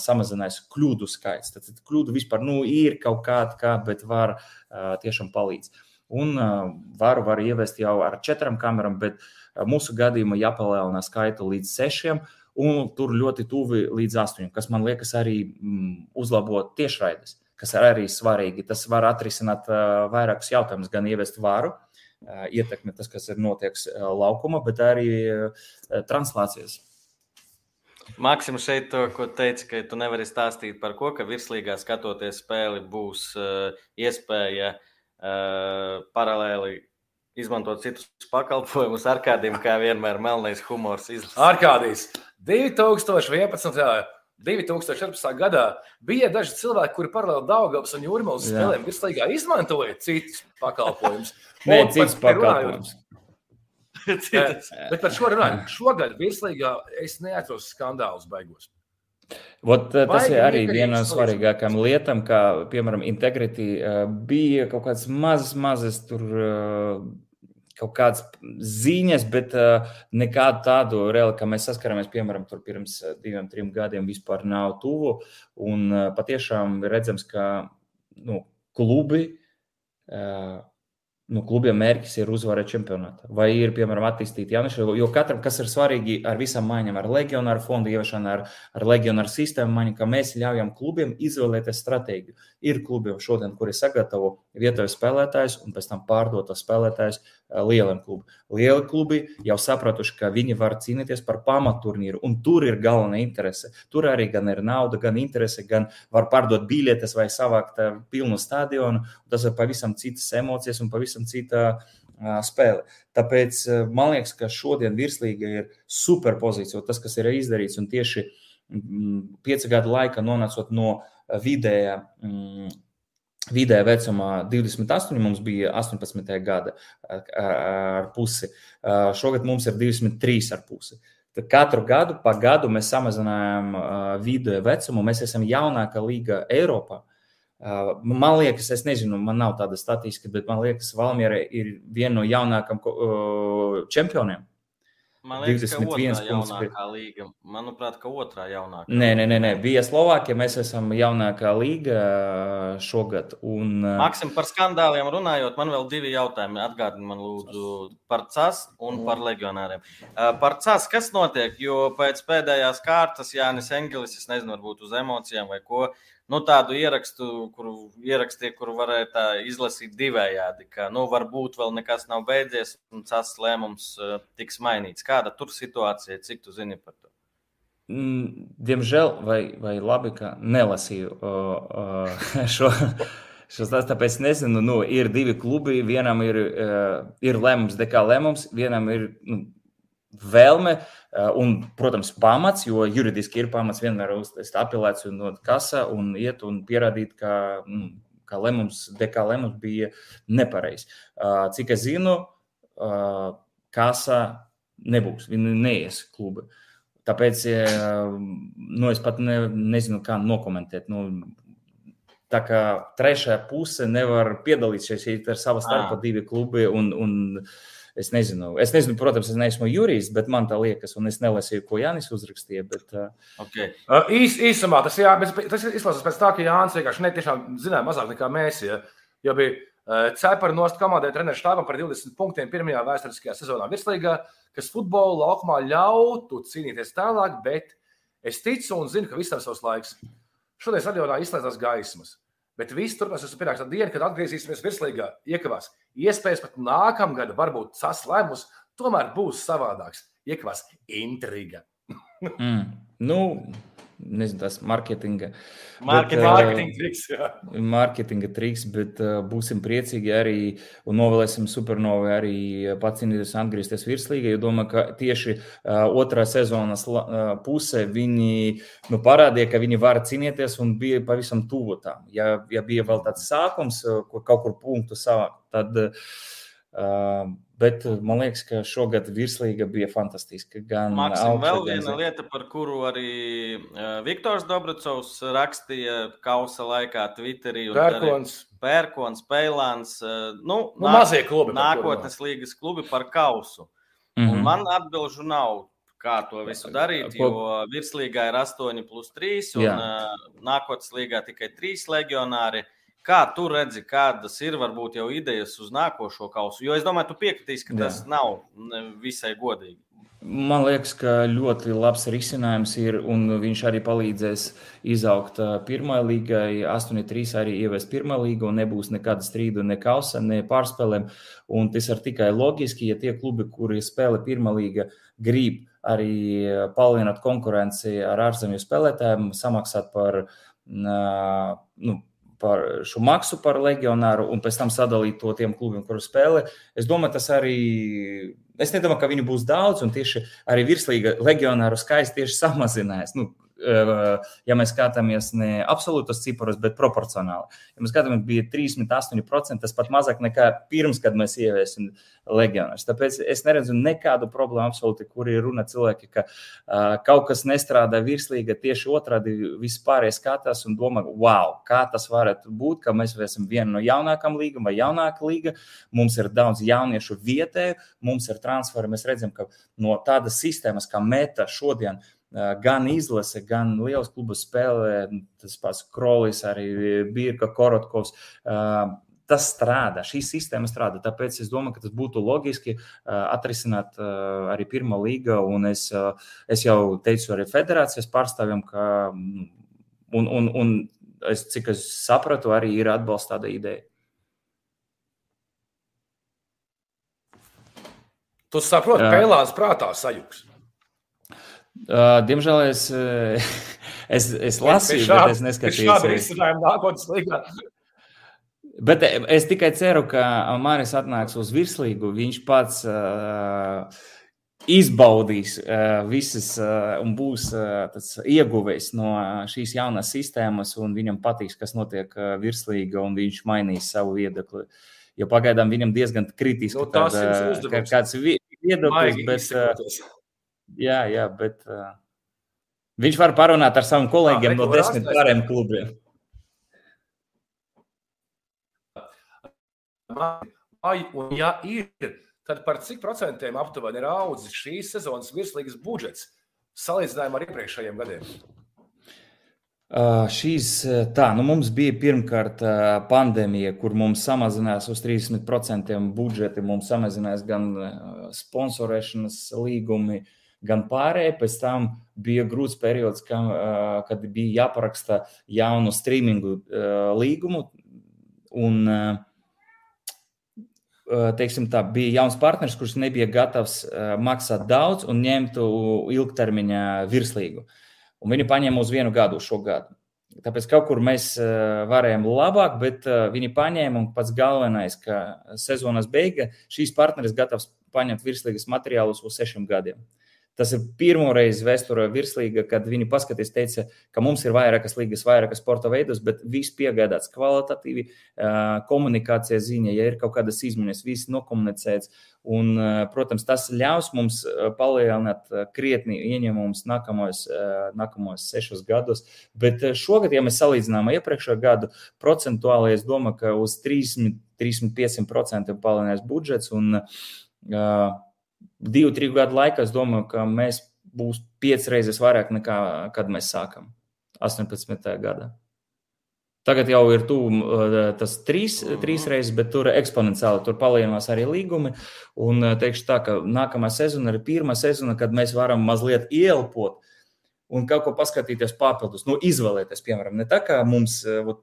samazinājās kļūdu skaits. Tad, tad kļūdu vispār nu, ir kaut kāda, kā, bet var uh, tiešām palīdz. Un uh, varu var ievest jau ar četrām kamerām, bet uh, mūsu gadījumā jāpalielina skaitu līdz sešiem, un tur ļoti tuvi līdz astoņiem, kas man liekas arī mm, uzlabo tiešraides, kas ir arī svarīgi. Tas var atrisināt vairākus jautājumus, gan ievest varu, uh, ietekmi tas, kas ir notieks uh, laukuma, bet arī translācijas. Maksim šeit to, ko teica, ka tu nevari stāstīt par ko, ka virslīgā skatoties spēli būs uh, iespēja uh, paralēli izmantot citus pakalpojumus ar kādiem, kā vienmēr melnais humors izlasīt. Arkādijas 2011. 2014. gadā bija daži cilvēki, kuri paralēli Daugavas un Jūrmālas spēlēm virslīgā izmantoja citus pakalpojumus. Nē, pakalpojums. Citas. Bet par šo runājot, šogad virslīgā es neatrodu skandālus beigās. Vot, eh, tas ir arī viena no svarīgākām lietām, kā piemēram Integrity. eh, Bija kaut kādas mazas, mazas tur eh, kaut kādas ziņas, bet eh, nekādu tādu reāli, kā mēs saskaramies, piemēram, pirms diviem, trim gadiem vispār nav tuvu. Un eh, patiešām redzams, ka nu, klubi. eh, Nu, klubiem mērķis ir uzvarēt čempionātā, vai ir, piemēram, attīstīt jauniešu. Jo katram, kas ir svarīgi ar visām maiņām, ar legionāru fondu ieviešanu, ar, ar legionāru sistēmu maiņu, ka mēs ļaujam klubiem izvēlēties stratēģiju. Ir klubi šodien, kuri sagatavo vietējos spēlētājus un pēc tam pārdot tos spēlētājus lieliem klubiem. Lieli klubi jau sapratuši, ka viņi var cīnīties par pamaturnīru, un tur ir galvenā interese. Tur arī gan ir nauda, gan interese, gan var pārdot biļetes vai savākt eh, pilnu stadionu. Tas ir pavisam citas emocijas un pavisam cita uh, spēle. Tāpēc man liekas, ka šodien virslīga ir superpozīcija. Tas, kas ir izdarīts, un tieši mm, piecu gadu laikā nonācot no vidējā. Vidējā vecumā 28, mums bija 18 gada ar pusi. Šogad mums ir 23 ar pusi. Tad katru gadu pa gadu mēs samazinājām vidējo vecumu. Mēs esam jaunākā līga Eiropā. Man liekas, es nezinu, man nav tāda statistika, bet man liekas, Valmiera ir viena no jaunākajiem uh, čempioniem. Man liekas, ka 21 otrā punkts jaunākā līga. Manuprāt, ka otrā jaunākā. Nē, nē, nē, nē. bija Slovākija. Mēs esam jaunākā līga šogad. Un, Maksim, par skandāliem runājot, man vēl divi jautājumi. Atgādini man, lūdzu, par CAS un par legionāriem. Par CAS, kas notiek? Jo pēc pēdējās kārtas Jānis Engelis, es nezinu, varbūt uz emocijām vai ko, nu, tādu ierakstu, kuru ierakstīja, kuru varēja tā izlasīt divējādi, ka, nu, varbūt vēl nekas nav beidzies un CAS lēmums uh, tiks mainīts. Kāda tur situācija, cik tu zini par to? Mm, Diemžēl, vai, vai labi, ka nelasīju uh, šo. Šos tās, tāpēc nezinu, nu, ir divi klubi. Vienam ir, uh, ir lēmums, DK lēmums, vienam ir nu, vēlme uh, un, protams, pamats, jo juridiski ir pamats vienmēr uztaisīt apelāciju no kasa un iet un pierādīt, ka, nu, ka lēmums, DK lēmums bija nepareizs. Uh, cik es zinu, uh, kasa nebūs, viņi neies klubi. Tāpēc eh, nu, es pat ne, nezinu, kā nokomentēt. Nu, Tā kā trešā puse nevar piedalīties šeit ar savu starpā divi klubi. Un, un es, nezinu, es nezinu, protams, es neesmu jurists, bet man tā liekas, un es nelasīju, ko Jānis uzrakstīja. Bet, okay. uh, īs, īsumā tas, jā, tas izklausās pēc tā, ka Jānis vienkārši netiešām zināja mazāk nekā mēs. Ja, jo bija uh, cepara nost komandai treneru štābam par 20 punktiem pirmajā vēsturiskajā sezonā virslīgā, kas futbola laukumā ļautu cīnīties tālāk, bet es ticu un zinu, ka visam savs laiks. Šodien stadionā izslēdzās gaismas. Bet viss turpinās, tas pienāks tā diena, kad atgriezīsimies virslīgā, iekavās. Iespējas pat nākamgad varbūt saslēmus, tomēr būs savādāks. Iekavās intriga. mm. Nu, nezinu, tas marketinga. Marketinga, bet, marketinga triks. Jā. Marketinga triks, bet būsim priecīgi arī un novēlēsim supernovi arī pacīnīties un atgriezties virslīgā. Jo domāju, ka tieši otrā sezonas pusē viņi nu, parādīja, ka viņi var cīnīties un bija pavisam tuvu tam. Ja, ja bija vēl tāds sākums, kur kaut kur punktu savākt, tad uh, Bet eh, man liekas, ka šogad virslīga bija fantastiska. Gan Maksim, vēl viena gan... lieta, par kuru arī uh, Viktors Dobracovs rakstīja kausa laikā Twitterī. Pērkons. Pērkons, Pēlāns. Uh, nu, nu, nāk, mazie klubi. Nākotnes līgas klubi par kausu. Mm -hmm. Un man atbilžu nav. Kā to visu darīt? Jo virslīgā ir 8 plus 3, un Jā. nākotnes līgā tikai 3 legionāri. Kā tu redzi, kādas ir varbūt jau idejas uz nākošo kausu? Jo es domāju, tu piekritīsi, ka tas Jā. nav visai godīgi. Man liekas, ka ļoti labs risinājums ir, un viņš arī palīdzēs izaugt pirmā līgai. 8-3 arī ievies pirmā līga, un nebūs nekāda strīda, ne kausa, ne pārspēlēm. Un tas ir tikai loģiski, ja tie klubi, kuri spēlē pirmā līga, grib arī palielināt konkurenci ar ārzemju spēlētājiem, samaksāt par nu, par šo maksu par legionāru un pēc tam sadalīt to tiem klubiem, kuru spēlē. Es domāju, tas arī. Es nedomāju, ka viņu būs daudz, un tieši arī virslīga legionāru skaits tieši samazinājās. Nu, ja mēs skatāmies ne absolūtos ciparus, bet proporcionāli. Ja mēs skatāmies, bija 38%, tas pat mazāk nekā pirms, kad mēs ieviesim legionārus. Tāpēc es neredzu nekādu problēmu absolūti, kur ir runa cilvēki, ka uh, kaut kas nestrādā virslīga, tieši otrādi vispārējais skatās un domā, wow, kā tas varētu būt, ka mēs esam viena no jaunākām līgām vai jaunāka līga, mums ir daudz jauniešu vietēju, mums ir transferi, mēs redzam, ka no tādas sistēmas kā meta šodien gan izlase, gan liels klubu spēlē, tas pats Krolis, arī Birka Korotkovs. Tas strādā, šī sistēma strādā. Tāpēc es domāju, ka tas būtu loģiski atrisināt arī pirmā līga. Un es, es jau teicu arī federācijas pārstāvjiem, ka, un, un, un es, cik es sapratu, arī ir atbalsts tāda ideja. Tu saproti, ka Pēlāns prātā sajūgs. Uh, diemžēl es, es, es lasīju, šā, bet es neskatījos. Ir nākotnes līgā? Bet es tikai ceru, ka Māris atnāks uz virslīgu. Viņš pats uh, izbaudīs uh, visas uh, un būs uh, ieguvējis no šīs jaunās sistēmas, un viņam patiks, kas notiek uh, virslīga, un viņš mainīs savu viedokli. Jo pagaidām viņam diezgan kritiski nu, tāda, kā, kāds viedoklis, bet. Uh, Jā, jā, bet uh, viņš var parunāt ar saviem kolēģiem no desmit pārējiem klubiem. Vai, un ja ir, tad par cik procentiem aptuveni ir audzis šīs sezonas virslīgas budžets salīdzinājumā ar iepriekšējiem gadiem? Uh, šīs, tā, nu mums bija pirmkārt pandēmija, kur mums samazinājās uz 30% budžeti, mums samazinājās gan sponsorēšanas līgumi, uh, gan pārējie. Pēc tam bija grūts periods, ka, kad bija jāparaksta jaunu streamingu līgumu. Un, teiksim, tā, bija jauns partneris, kurš nebija gatavs maksāt daudz un ņemtu ilgtermiņa virslīgu. Un viņi paņēma uz vienu gadu šo gadu. Tāpēc kaut kur mēs varējām labāk, bet viņi paņēma un pats galvenais, ka sezonas beiga šīs partneris gatavs paņemt virslīgas materiālus uz sešiem gadiem. Tas ir pirmo reizi vēsturē virslīga, kad viņi paskatījās, teica, ka mums ir vairākas līgas, vairākas sporta veidus, bet viss piegādāts kvalitatīvi, komunikācijas ziņā, ja ir kaut kādas izmaiņas, viss nokomunicēts. Un, protams, tas ļaus mums palielināt krietni ieņēmumus nākamos, nākamos sešus gadus. Bet šogad, ja mēs salīdzinām iepriekšējo gadu, procentuāli es domāju, ka uz 30, 35% palielinās budžets. Un, uh, divu, trīs gadu laikā es domāju, ka mēs būs piecas reizes vairāk nekā kad mēs sākam 18. gadā. Tagad jau ir tuvu uh, tas trīs, mhm. trīs reizes, bet tur eksponenciāli tur palielinās arī līgumi. Un uh, teikšu tā, ka nākamā sezona ir pirmā sezona, kad mēs varam mazliet ielpot un kaut ko paskatīties papildus, nu, izvēlēties, piemēram, ne tā kā mums uh,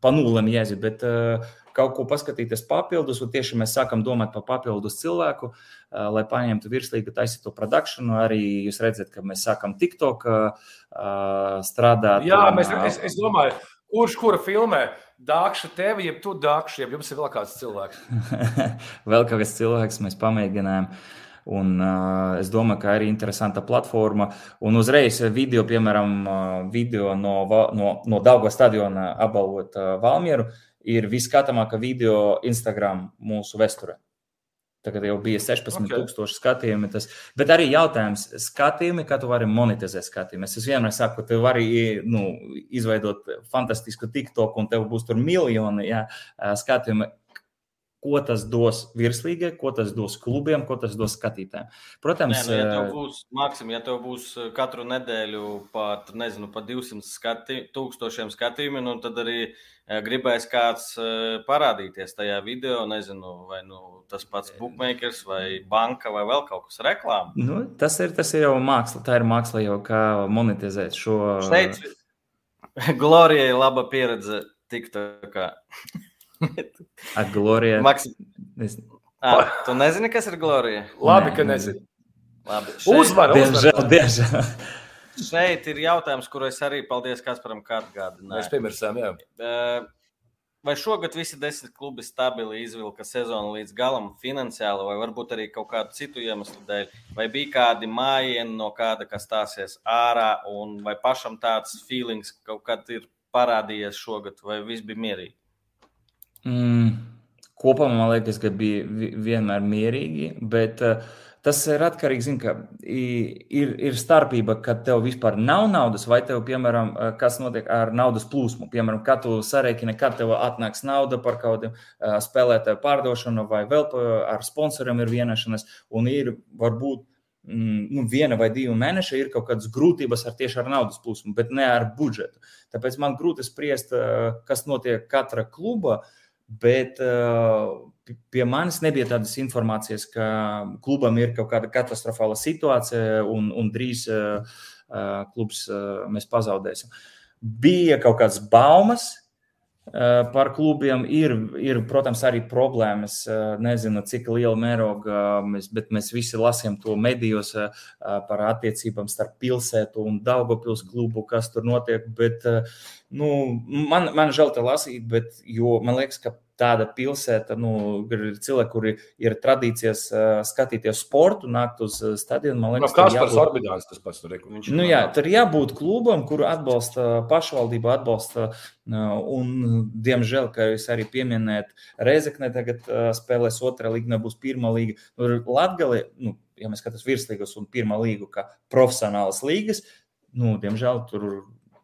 pa nulēm jāiet, bet uh, kaut ko paskatīties papildus, un tieši mēs sākam domāt par papildus cilvēku, lai paņemtu virslīgu, taisītu produkciju. Arī jūs redzat, ka mēs sākam TikTok strādāt. Jā, mēs, es, es domāju, kurš kura filmē? Dākša tevi, jeb tu dākša, jeb jums ir vēl kāds cilvēks. vēl kāds cilvēks mēs pamēģinājām. Un, uh, es domāju, ka arī interesanta platforma. Un uzreiz video, piemēram, video no, no, no Daugas stadiona apbalvot uh, Valmieru. Uh, ir viskatāmākā video Instagram mūsu vēsturē. Tagad jau bija 16,000 okay. skatījumi. Tas, bet arī jautājums, skatījumi, kā tu vari monetizēt skatījumus. Es vienmēr saku, ka tu vari nu, izveidot fantastisku TikTok, un tev būs tur miljoni ja, skatījumi ko tas dos virslīgai, ko tas dos klubiem, ko tas dos skatītājiem. Protams, Nē, nu, ja tev būs, Maksim, ja tev būs katru nedēļu pat, nezinu, pat 200 skati, tūkstošiem skatījumu, nu, tad arī gribēs kāds parādīties tajā video, nezinu, vai nu, tas pats bookmakers vai banka vai vēl kaut kas reklāma. Nu, tas, ir, tas ir jau māksla, tā ir māksla jau kā monetizēt šo. Šeit Glorijai laba pieredze TikTokā. Ar Gloriju. Maks... Es... À, tu nezini, kas ir Glorija? Labi, Nē, ka nezini. Labi. Šeit... Uzvar, diemžēl, diemžēl. Šeit ir jautājums, kuru es arī paldies Kasparam, kā atgādināju. Mēs piemirsām, jā. Vai šogad visi desmit klubi stabili izvilka sezonu līdz galam, finansiāli, vai varbūt arī kaut kādu citu iemeslu dēļ? Vai bija kādi mājiņi no kāda, kas stāsies ārā, un vai pašam tāds feelings kaut kad ir parādījies šogad, vai viss bija mierīgi? Mm, kopumā man liekas, ka bija vienmēr mierīgi, bet uh, tas ir atkarīgs tā, ka ir, ir starpība, kad tev vispār nav naudas, vai tev, piemēram, kas notiek ar naudas plūsmu. Piemēram, kad tu sarēķini, kad tev atnāks nauda par kaut kādiem uh, spēlētāju pārdošanu, vai vēl ar sponsoriem ir vienošanās, un ir varbūt mm, nu, viena vai divi mēneši ir kaut kādas grūtības ar tieši ar naudas plūsmu, bet ne ar budžetu. Tāpēc man grūti spriest, kas notiek katra kluba. Uh, Bet uh, pie manis nebija tādas informācijas, ka klubam ir kaut kāda katastrofāla situācija un, un drīz uh, uh, klubs mēs pazaudēsim. Bija kaut kādas baumas par klubiem, ir, ir, protams, arī problēmas. Nezinu, cik liela mēroga mēs, bet mēs visi lasījām to medijos par attiecībām starp pilsētu un Daugopils klubu, kas tur notiek. Bet, nu, man, man žēl te lasīt, bet man liekas, ka tāda pilsēta, nu, ir cilvēki, kuri ir tradīcijas uh, skatīties sportu, nākt uz stadionu. Man liekas, no, kas par Orbidāns tas pats tur ir. Nu, jā, tur jābūt klubam, kuru atbalsta pašvaldība, atbalsta. Uh, un, diemžēl, kā jūs arī pieminējat, Reizekne tagad uh, spēlēs otrā līga, nebūs pirmā līga. Tur Latgali, nu, ja mēs skatāmies virslīgas un pirmā līga, kā profesionālas līgas, nu, diemžēl tur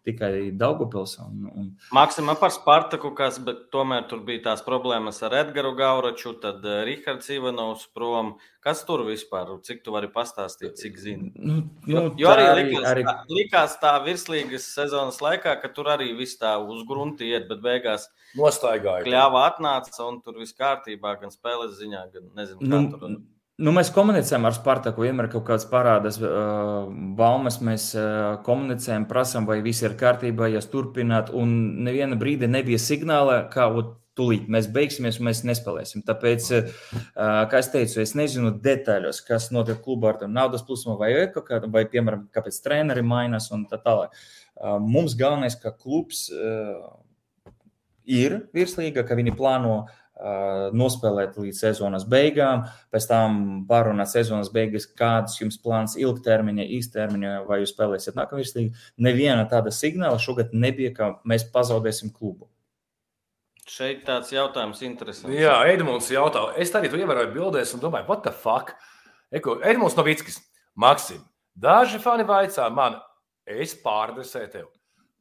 tikai Daugopils. Un, un... Maksimā par Spartaku, kas, bet tomēr tur bija tās problēmas ar Edgars Gauraču, tad eh, Rihards Ivanovs prom. Kas tur vispār, cik tu vari pastāstīt, cik zini? Nu, nu, jo, jo arī, likās, arī... Tā, likās tā virslīgas sezonas laikā, ka tur arī viss tā uz grunti iet, bet beigās nostaigāja. Kļāva atnāca un tur viss kārtībā, gan spēles ziņā, gan nezinu, kā nu, tur. Nu, mēs komunicējam ar Spartaku, vienmēr kaut kādas parādās uh, baumas. Mēs uh, komunicējam, prasām, vai viss ir kārtībā, ja turpināt. Un neviena brīdi nebija signāla, kā tūlīt mēs beigsimies, un mēs nespēlēsim. Tāpēc, uh, kā es teicu, es nezinu detaļos, kas notiek klubā ar naudas plūsmu vai ekokādu, vai, piemēram, kāpēc treneri mainās un tā tālāk. Uh, mums galvenais, ka klubs uh, ir virslīga, ka viņi plāno nospēlēt līdz sezonas beigām, pēc tam pārunāt sezonas beigas, kādas jums plāns ilgtermiņa, īstermiņa, vai jūs spēlēsiet nākamā virslīga. Neviena tāda signāla šogad nebija, ka mēs pazaudēsim klubu. Šeit tāds jautājums interesants. Jā, Edmunds jautā, es arī tu ievēroju bildēs un domāju, what the fuck? Eko, Edmunds Novickis, Maksim, daži fani vaicā man, es pārdresēju tev.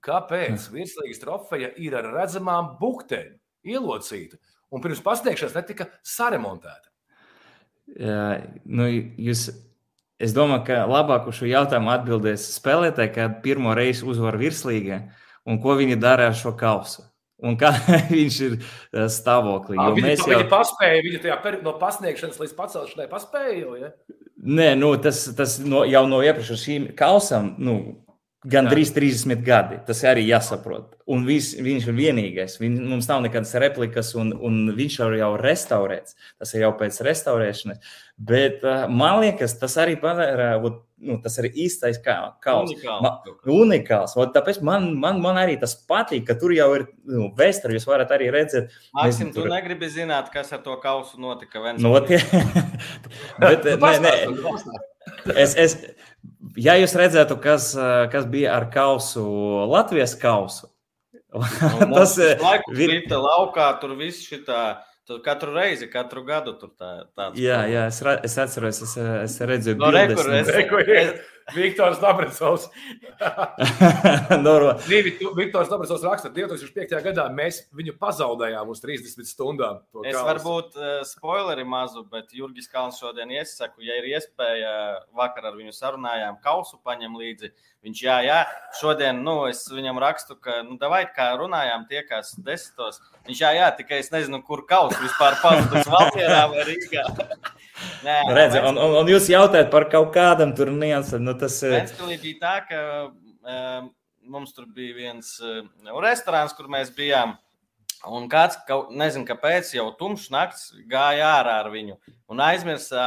Kāpēc virslīgas trofeja ir ar redzamām buktēm, ielocīta? Un pirms pasniegšanas netika saremontēta. Jā, nu, jūs, es domāju, ka labāk uz šo jautājumu atbildēs spēlētāji, kad pirmo reizi uzvar virslīgā un ko viņi dara ar šo kausu. Un kā viņš ir eh, stāvoklī. À, viņi, jau... viņi paspēja, viņi tajā no pasniegšanas līdz pacelšanai paspēja. Ja? Nē, nu, tas, tas no, jau no iepriekš šīm kausam, nu, Gan drīz 30 gadi. Tas arī jāsaprot. Un vis, viņš ir vienīgais. Viņ, mums nav nekādas replikas, un, un viņš jau ir restaurēts. Tas ir jau pēc restaurēšanas. Bet uh, man liekas, tas arī padara. Uh, nu, tas ir īstais kā, kauls. Unikāls. Ma, unikāls. Ot, tāpēc man, man, man arī tas patīk, ka tur jau ir nu, vēsture. Jūs varat arī redzēt, Maksim, tu tur... negribi zināt, kas ar to kausu notika. Notiek. Bet, nē, nē. Es, es, ja jūs redzētu, kas, kas bija ar kausu, Latvijas kausu, nu, tas ir. Laiku laukā tur viss šitā Tur katru reizi, katru gadu tur tā, tāds. Jā, jā es, es atceros, es, es redzēju, no, rekur, es, es, Viktors Dabricovs. no, Viktors Dabricovs raksta, 2005. gadā mēs viņu pazaudējām uz 30 stundām. Es varbūt uh, spoileri mazu, bet Jurgis Kalns šodien iesaku, ja ir iespēja, vakar ar viņu sarunājām, kausu paņem līdzi. Viņš, jā, jā, šodien, nu, es viņam rakstu, ka, nu, davai, kā runājām, tiekās desmitos. Viņš, jā, jā, tikai es nezinu, kur kausa vispār pazudus Valmierā vai Rīgā. Nē, Redzi, un, un, un jūs jautājat par kaut kādam tur niansam. Nu, tas Ventspilī bija tā, ka um, mums tur bija viens uh, restorāns, kur mēs bijām. Un kāds, nezinu, kāpēc, jau tumšs naktis gāja ārā ar viņu un aizmirsa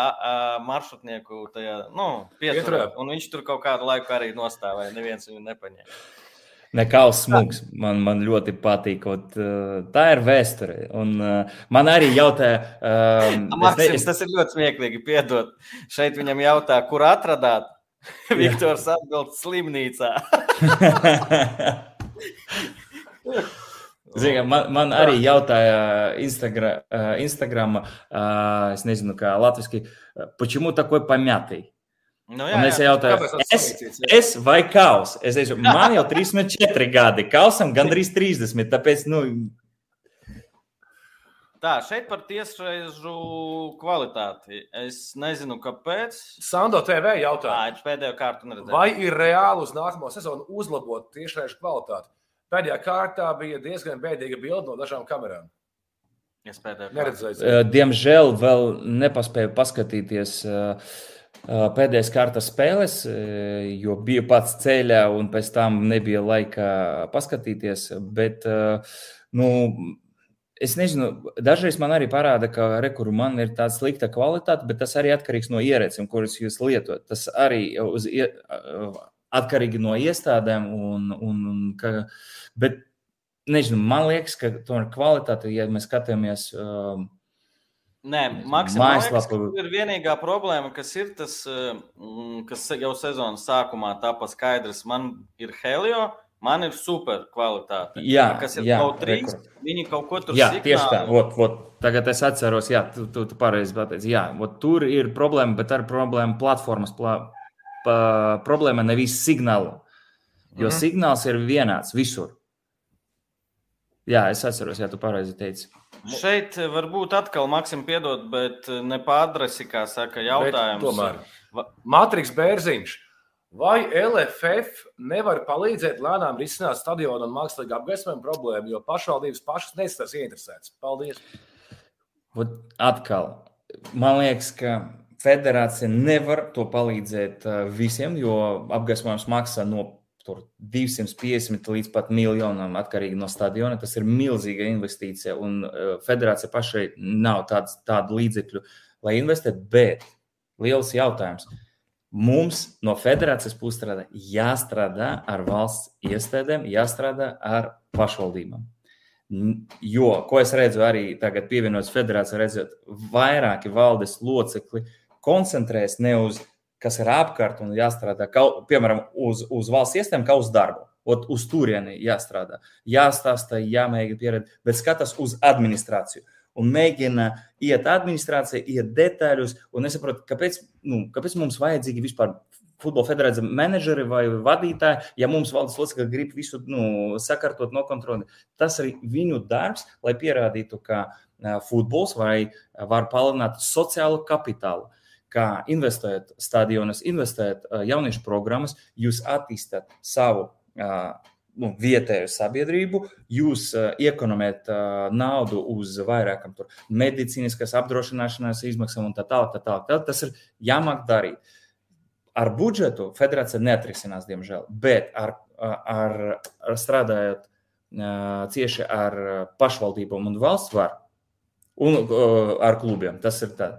maršrutnieku tajā, nu, pieturā. Un viņš tur kaut kādu laiku arī nostāvēja. Neviens viņu nepaņēma. Nekāds smūgs. Man, man ļoti patīk. Ot, tā ir vēsture. Un, man arī jautāja, uh, Maksim, es... tas ir ļoti smieklīgi. Piedod. Šeit viņam jautā, kur atradāt? Viktors atbild slimnīcā. Ziniet, man, man arī jautāja Instagram, Instagram es nezinu, kā latviešu, почему такой помятый? Nu, jā, un es jautāju, es, es vai kaus? Es teicu, man jau 34 gadi, kausam gandrīz 30. Tāpēc, nu, Tā, šeit par tiesreizu kvalitāti. Es nezinu, kāpēc. Sando TV jautā, Jā, pēdējo kārtu neredzēju. Vai ir reāli uz nākamo sezonu uzlabot tiešreizu kvalitāti? Pēdējā kārtā bija diezgan bēdīga bilde no dažām kamerām. Es pēdējo neredzēju. Diemžēl vēl nepaspēju paskatīties. Pēdējais kārtas spēles, jo biju pats ceļā, un pēc tam nebija laika paskatīties. Bet, nu, es nezinu, dažreiz man arī parāda, ka rekurbi man ir tāda slikta kvalitāte, bet tas arī atkarīgs no ierēcēm, kuras jūs lietojat. Tas arī uz, atkarīgi no iestādēm. Un, un, un, ka, bet nezinu, man liekas, ka tomēr kvalitāte, ja mēs skatāmies. Uh, Nē, mākslinieks ir vienīgā problēma, kas ir tas, mm, kas jau sezonas sākumā tāpa skaidrs. Man ir Helio, man ir super kvalitāte. Jā, kas ir jā, kaut trīs. Viņi kaut ko tur jā, signāli. tieši tā. Vot, vot, tagad es atceros, jā, tu, tu, tu pareizi pateici. Jā, vot, tur ir problēma, bet ar problēmu platformas plā, problēma nevis signālu. Jo mm -hmm. signāls ir vienāds visur. Jā, es atceros, ja tu pareizi teici. Šeit varbūt atkal Maksim piedod, bet ne pārdresi, kā saka jautājums. Bet tomēr. Matriks Bērziņš. Vai LFF nevar palīdzēt lēnām risināt stadionu un mākslīgu apgaismojumu problēmu, jo pašvaldības pašas nesas ieinteresētas? Paldies! Atkal, man liekas, ka federācija nevar to palīdzēt uh, visiem, jo apgaismojums maksā no 250 līdz pat miljonam atkarīgi no stadiona. Tas ir milzīga investīcija, un uh, federācija pašai nav tāds, tādu līdzekļu, lai investētu. Bet liels jautājums. Mums no federācijas puses strādā jāstrādā ar valsts iestādēm, jāstrādā ar pašvaldībām. Jo, ko es redzu arī tagad, pievienots federācijai, redzot, vairāki valdes locekļi koncentrēs ne uz kas ir apkārt un jāstrādā, kā, piemēram, uz, uz valsts iestādēm, kā uz darbu. Ot, uz turieni jāstrādā, jāstāsta, jāmēģina pieredzēt, bet skatās uz administrāciju. Un mēģina iet administrācijā, iet detaļus. Un es saprotu, kāpēc, nu, kāpēc mums vajadzīgi vispār futbola federācijas menedžeri vai vadītāji, ja mums valdes locekļi grib visu nu, sakārtot, nokontrolēt. Tas ir viņu darbs, lai pierādītu, ka futbols vai var palielināt sociālo kapitālu. Kā investējot stadionus, investējot jauniešu programmas, jūs attīstāt savu nu, vietēju sabiedrību, jūs uh, iekonomējat uh, naudu uz vairākam medicīniskas apdrošināšanās izmaksām un tā tālāk. Tā tā tā. Tas ir jāmāk darīt. Ar budžetu federācija neatrisinās, diemžēl, bet ar, ar, ar strādājot uh, cieši ar pašvaldībām un valsts varu un uh, ar klubiem. Tas ir tā.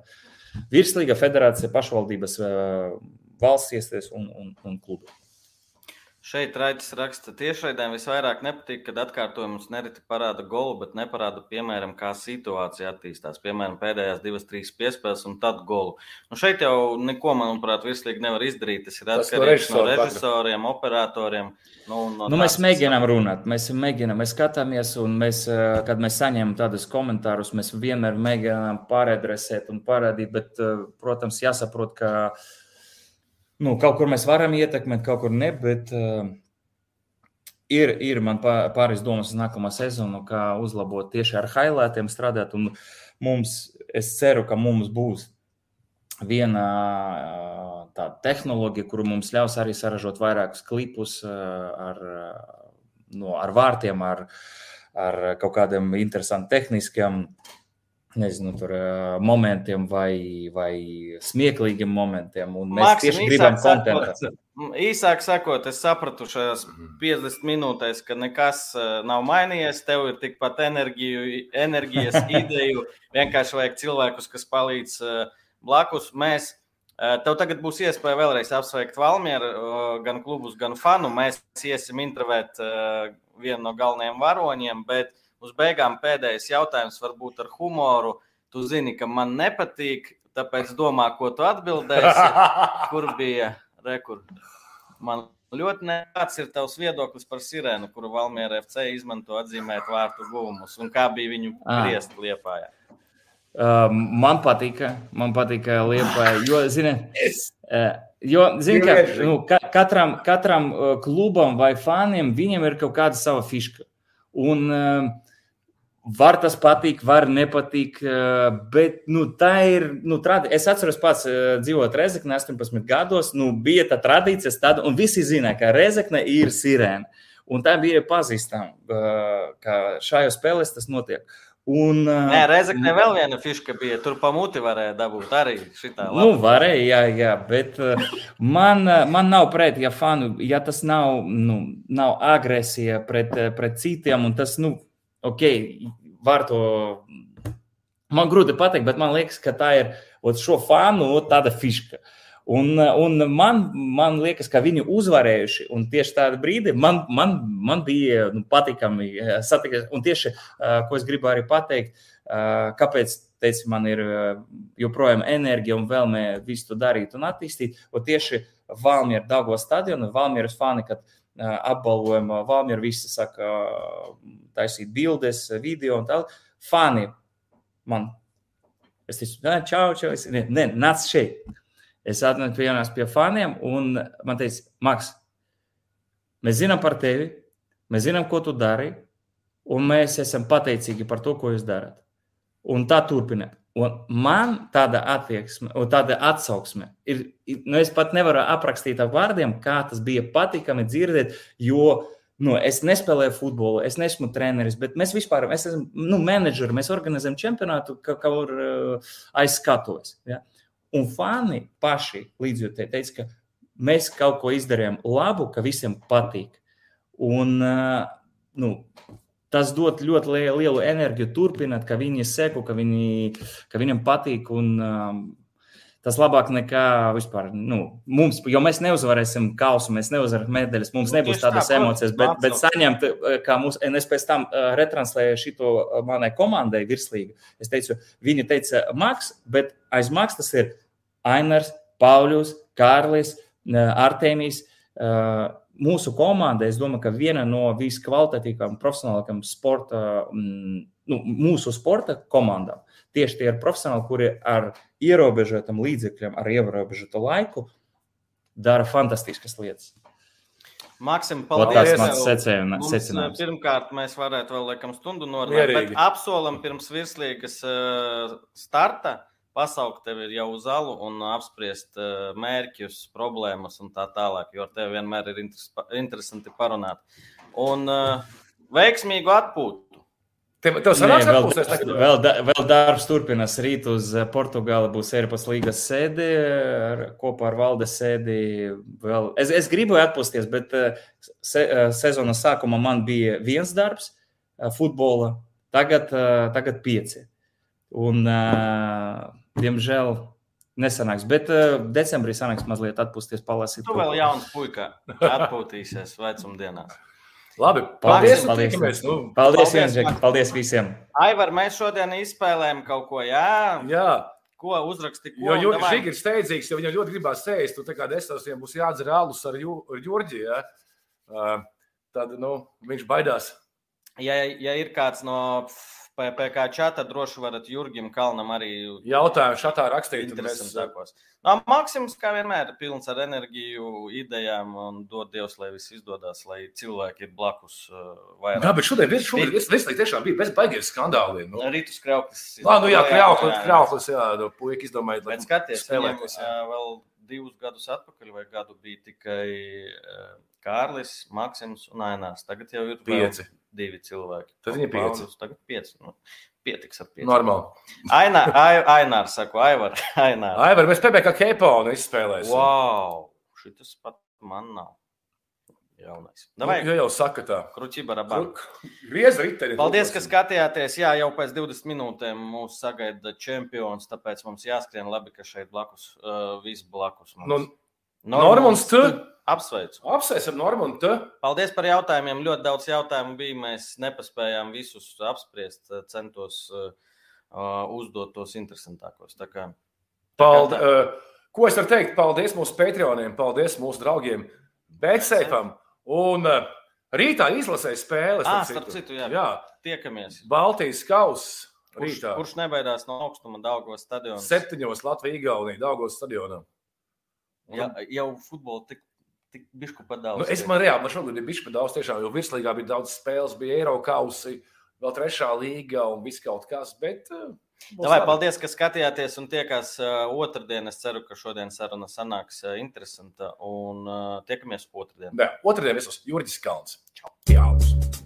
Virslīga federācija, pašvaldības, uh, valsts iestādes un, un, un klubi. Šeit Raidis raksta, tiešraidēm visvairāk nepatīk, kad atkārtojums nereti parāda golu, bet neparāda, piemēram, kā situācija attīstās. Piemēram, pēdējās divas, trīs piespēles un tad golu. Nu, šeit jau neko, manuprāt, virslīgi nevar izdarīt. Tas ir atkarīgs no režisoriem, operatoriem. Nu, no nu, mēs mēģinām runāt, mēs mēģinām, mēs skatāmies, un mēs, eh, kad mēs saņemam tādus komentārus, mēs vienmēr mēģinām pāradresēt un parādīt, bet, eh, protams, jāsaprot, ka nu, kaut kur mēs varam ietekmēt, kaut kur ne. Bet, uh, ir, ir man pāris domas uz nākamo sezonu, kā uzlabot tieši ar highlightiem strādāt. Mums, es ceru, ka mums būs viena uh, tāda tehnoloģija, kuru mums ļaus arī saražot vairākus klipus uh, ar, no, ar vārtiem, ar, ar kaut kādiem interesantiem tehniskiem nezinu, tur, momentiem vai, vai smieklīgiem momentiem. Un mēs Maksim, tieši gribam kontekstu. Īsāk sakot, es sapratu šajās 50 mhm. minūtēs, ka nekas nav mainījies. Tev ir tikpat enerģiju, enerģijas, ideju. Vienkārši vajag cilvēkus, kas palīdz blakus. Mēs, tev tagad būs iespēja vēlreiz apsveikt Valmieru, gan klubus, gan fanu. Mēs iesim intervēt vienu no galvenajiem varoņiem. Bet uz beigām pēdējais jautājums, varbūt ar humoru. Tu zini, ka man nepatīk, tāpēc domā, ko tu atbildēsi. Kur bija rekur? Man ļoti nāc ir tavs viedoklis par sirēnu, kuru Valmiera FC izmanto atzīmēt vārtu guvumus un kā bija viņu griezti ah. liepājā. Uh, man patīk, man patīk liepā, jo, zini, uh, jo, zini ka, nu, ka, katram, katram uh, klubam vai faniem viņiem ir kaut kāda sava fiška. Un uh, Var tas patīk, var nepatīk, eh, bet nu, tā ir. Nu, tradi... Es atceros, pats eh, dzīvojot Rezeknē, 18 gados, nu, bija tā tradīcija, tāda, un visi zināja, ka Rezekne ir sirēna. Un tā bija pazīstama, eh, ka šajā spēlē tas notiek. Un, Nē, Reizekne vēl viena fiška bija. Tur pamuti varēja dabūt arī šitā. Labi. Nu, varēja, jā, jā, bet man, man nav pret, ja fanu, ja tas nav, nu, nav agresija pret, pret citiem, un tas, nu, ok, var to. Man grūti pateikt, bet man liekas, ka tā ir šo fanu tāda fiška. Un, un man, man liekas, ka viņi uzvarējuši. Un tieši tādā brīdī man, man, man bija nu, patīkami eh, satikties. Un tieši uh, ko es gribu arī pateikt, uh, kāpēc teicu, man ir joprojām enerģija un vēlme visu to darīt un attīstīt. Un tieši Valmiera Dago stadionu, Valmieras fani, kad uh, apbalvojumu. Valmiera visi saka, taisīt bildes, video un tā. Fani man. Es teicu, nē, čau, čau. Es, nē, nē, nāc šeit. Es atnācu pie pie faniem un man teica, Maks, mēs zinām par tevi, mēs zinām, ko tu dari, un mēs esam pateicīgi par to, ko jūs darat. Un tā turpiniet. Un man tāda attieksme, tāda atsauksme ir. Nu, es pat nevaru aprakstīt ar vārdiem, kā tas bija patīkami dzirdēt, jo nu, es nespēlēju futbolu, es neesmu treneris, bet mēs vispār mēs esam nu, menedžeri, mēs organizējam čempionātu, kā kur uh, aizskatuves. Ja? Un fani paši līdzjūtēji teica, ka mēs kaut ko izdarījām labu, ka visiem patīk. Un, uh, nu, tas dod ļoti lielu enerģiju turpināt, ka viņi seko, ka, viņi, ka viņam patīk. Un, um, Tas labāk nekā vispār nu, mums, jo mēs neuzvarēsim kausu, mēs neuzvarēsim medaļas, mums Nu, nebūs tādas tā, emocijas, bet, bet saņemt, eh, kā mums, un es pēc tam uh, retransēju šo manai komandai virslīgi. Es teicu, viņi teica Maks, bet aiz Maks tas ir Ainars, Pauļus, Kārlis, uh, Artēmijs. Uh, mūsu komanda, es domāju, ka viena no viskvalitatīvākajām profesionālākajām sporta, mm, nu, mūsu sporta komandām. Tieši tie ir profesionāli, kuri ar ierobežotiem līdzekļiem, ar ierobežotu laiku dara fantastiskas lietas. Maksim, paldies! Mums, secinājums. Pirmkārt, mēs varētu vēl laikam stundu norunāt, bet apsolam pirms virslīgas uh, starta pasaukt tevi jau uz alu un apspriest uh, mērķus, problēmas un tā tālāk, jo ar tevi vienmēr ir interes, interesanti parunāt. Un uh, veiksmīgu atpūtu! Tev, tev Nē, sanāks vēl, atpūsties tagad? vēl, da, vēl darbs turpinās. Rīt uz eh, Portugāli būs Eiropas līgas sēde ar, kopā ar valdes sēdi. Vēl. Es, es gribēju atpūsties, bet se, sezonas sākumā man bija viens darbs, futbola, tagad, tagad pieci. Un, eh, diemžēl, nesanāks. Bet eh, decembrī sanāks mazliet atpūsties, palasīt. Tu vēl jauns puika, atpūtīsies vecumdienās. Labi, Paldies, paldies. paldies. paldies. Nu, Paldies, Paldies, Maks. paldies visiem! Aivar, mēs šodien izspēlējam kaut ko, jā? jā, Ko uzraksti? Ko? jo Jurģis ir steidzīgs, jo viņam ļoti gribās sēst. Tu tā kā desmitiem būs jādzer alus ar Ju- ar Jurģi. Ja? Uh, tad nu, viņš baidās. Ja, ja ir kāds no PPC čata, droši varat Jurgim Kalnam arī Jautājumu šatā rakstīt. Mēs. No, Maksims, kā vienmēr, ir pilns ar enerģiju, idejām un dod Dievs, lai viss izdodas, lai cilvēki ir blakus uh, jā, vairāk. bet šodien viss viss tiešām bija bez baigiem skandāliem. Nu. Rītus Krauklis. Lā, nu jā, Krauklis, Krauklis, jā, nu, puika izdomāja. Bet skaties, viņam spēlēties. uh, vēl divus gadus atpakaļ vai gadu bija tikai uh, Kārlis, Maksims un Ainārs. Tagad jau ir Pieci. divi cilvēki. Tad viņi ir pieci. Tagad pieci. Nu, pietiks ar pieci. Normāli. Ainā, ai, Ainārs, saku, Aivar, Ainārs. Aivar, mēs PPC Keiponu izspēlēsim. Wow! Šis pat man nav. Jaunais. Nu, Davai, ja jau saka tā. kruķiba rabā. Griez riteni. Paldies, ka skatījāties. Jā, jau pēc 20 minūtēm mūs sagaida čempions, tāpēc mums jāskrien labi, ka šeit blakus, uh, viss blakus. mums. Nu, Normons, tu Apsveicu. apsveicam Normonu. Tu. Paldies par jautājumiem. Ļoti daudz jautājumu bija. Mēs nepaspējām visus apspriest. Centos uh, uh, uzdot tos interesantākos. Tā kā Paldies. Uh, ko es varu teikt? Paldies mūsu patroniem, paldies mūsu draugiem Bēcēpam. Un uh, rītā izlasēja spēles. Ah, starp citu, jā. jā. tiekamies. Baltijas kausa Kurš, kurš nebaidās no augstuma Daugos stadionā? Septiņos Latvijas Igaunijā, Daugos stadionā. Ja, jau futbolu tik, tik bišku padaudzis. Nu, es man reāli, man šogad ir bijis par daudz, tiešām, jo virslīgā bija daudz spēles, bija Eirokausi, vēl trešā līga un viss kaut kas. Bet, uh, Davai, paldies, ka skatījāties un tiekās otrdien. Es ceru, ka šodien saruna sanāks interesanta un tiekamies otrdien. Nē, otrdien visos Jurģis Kalns. Čau! Čau.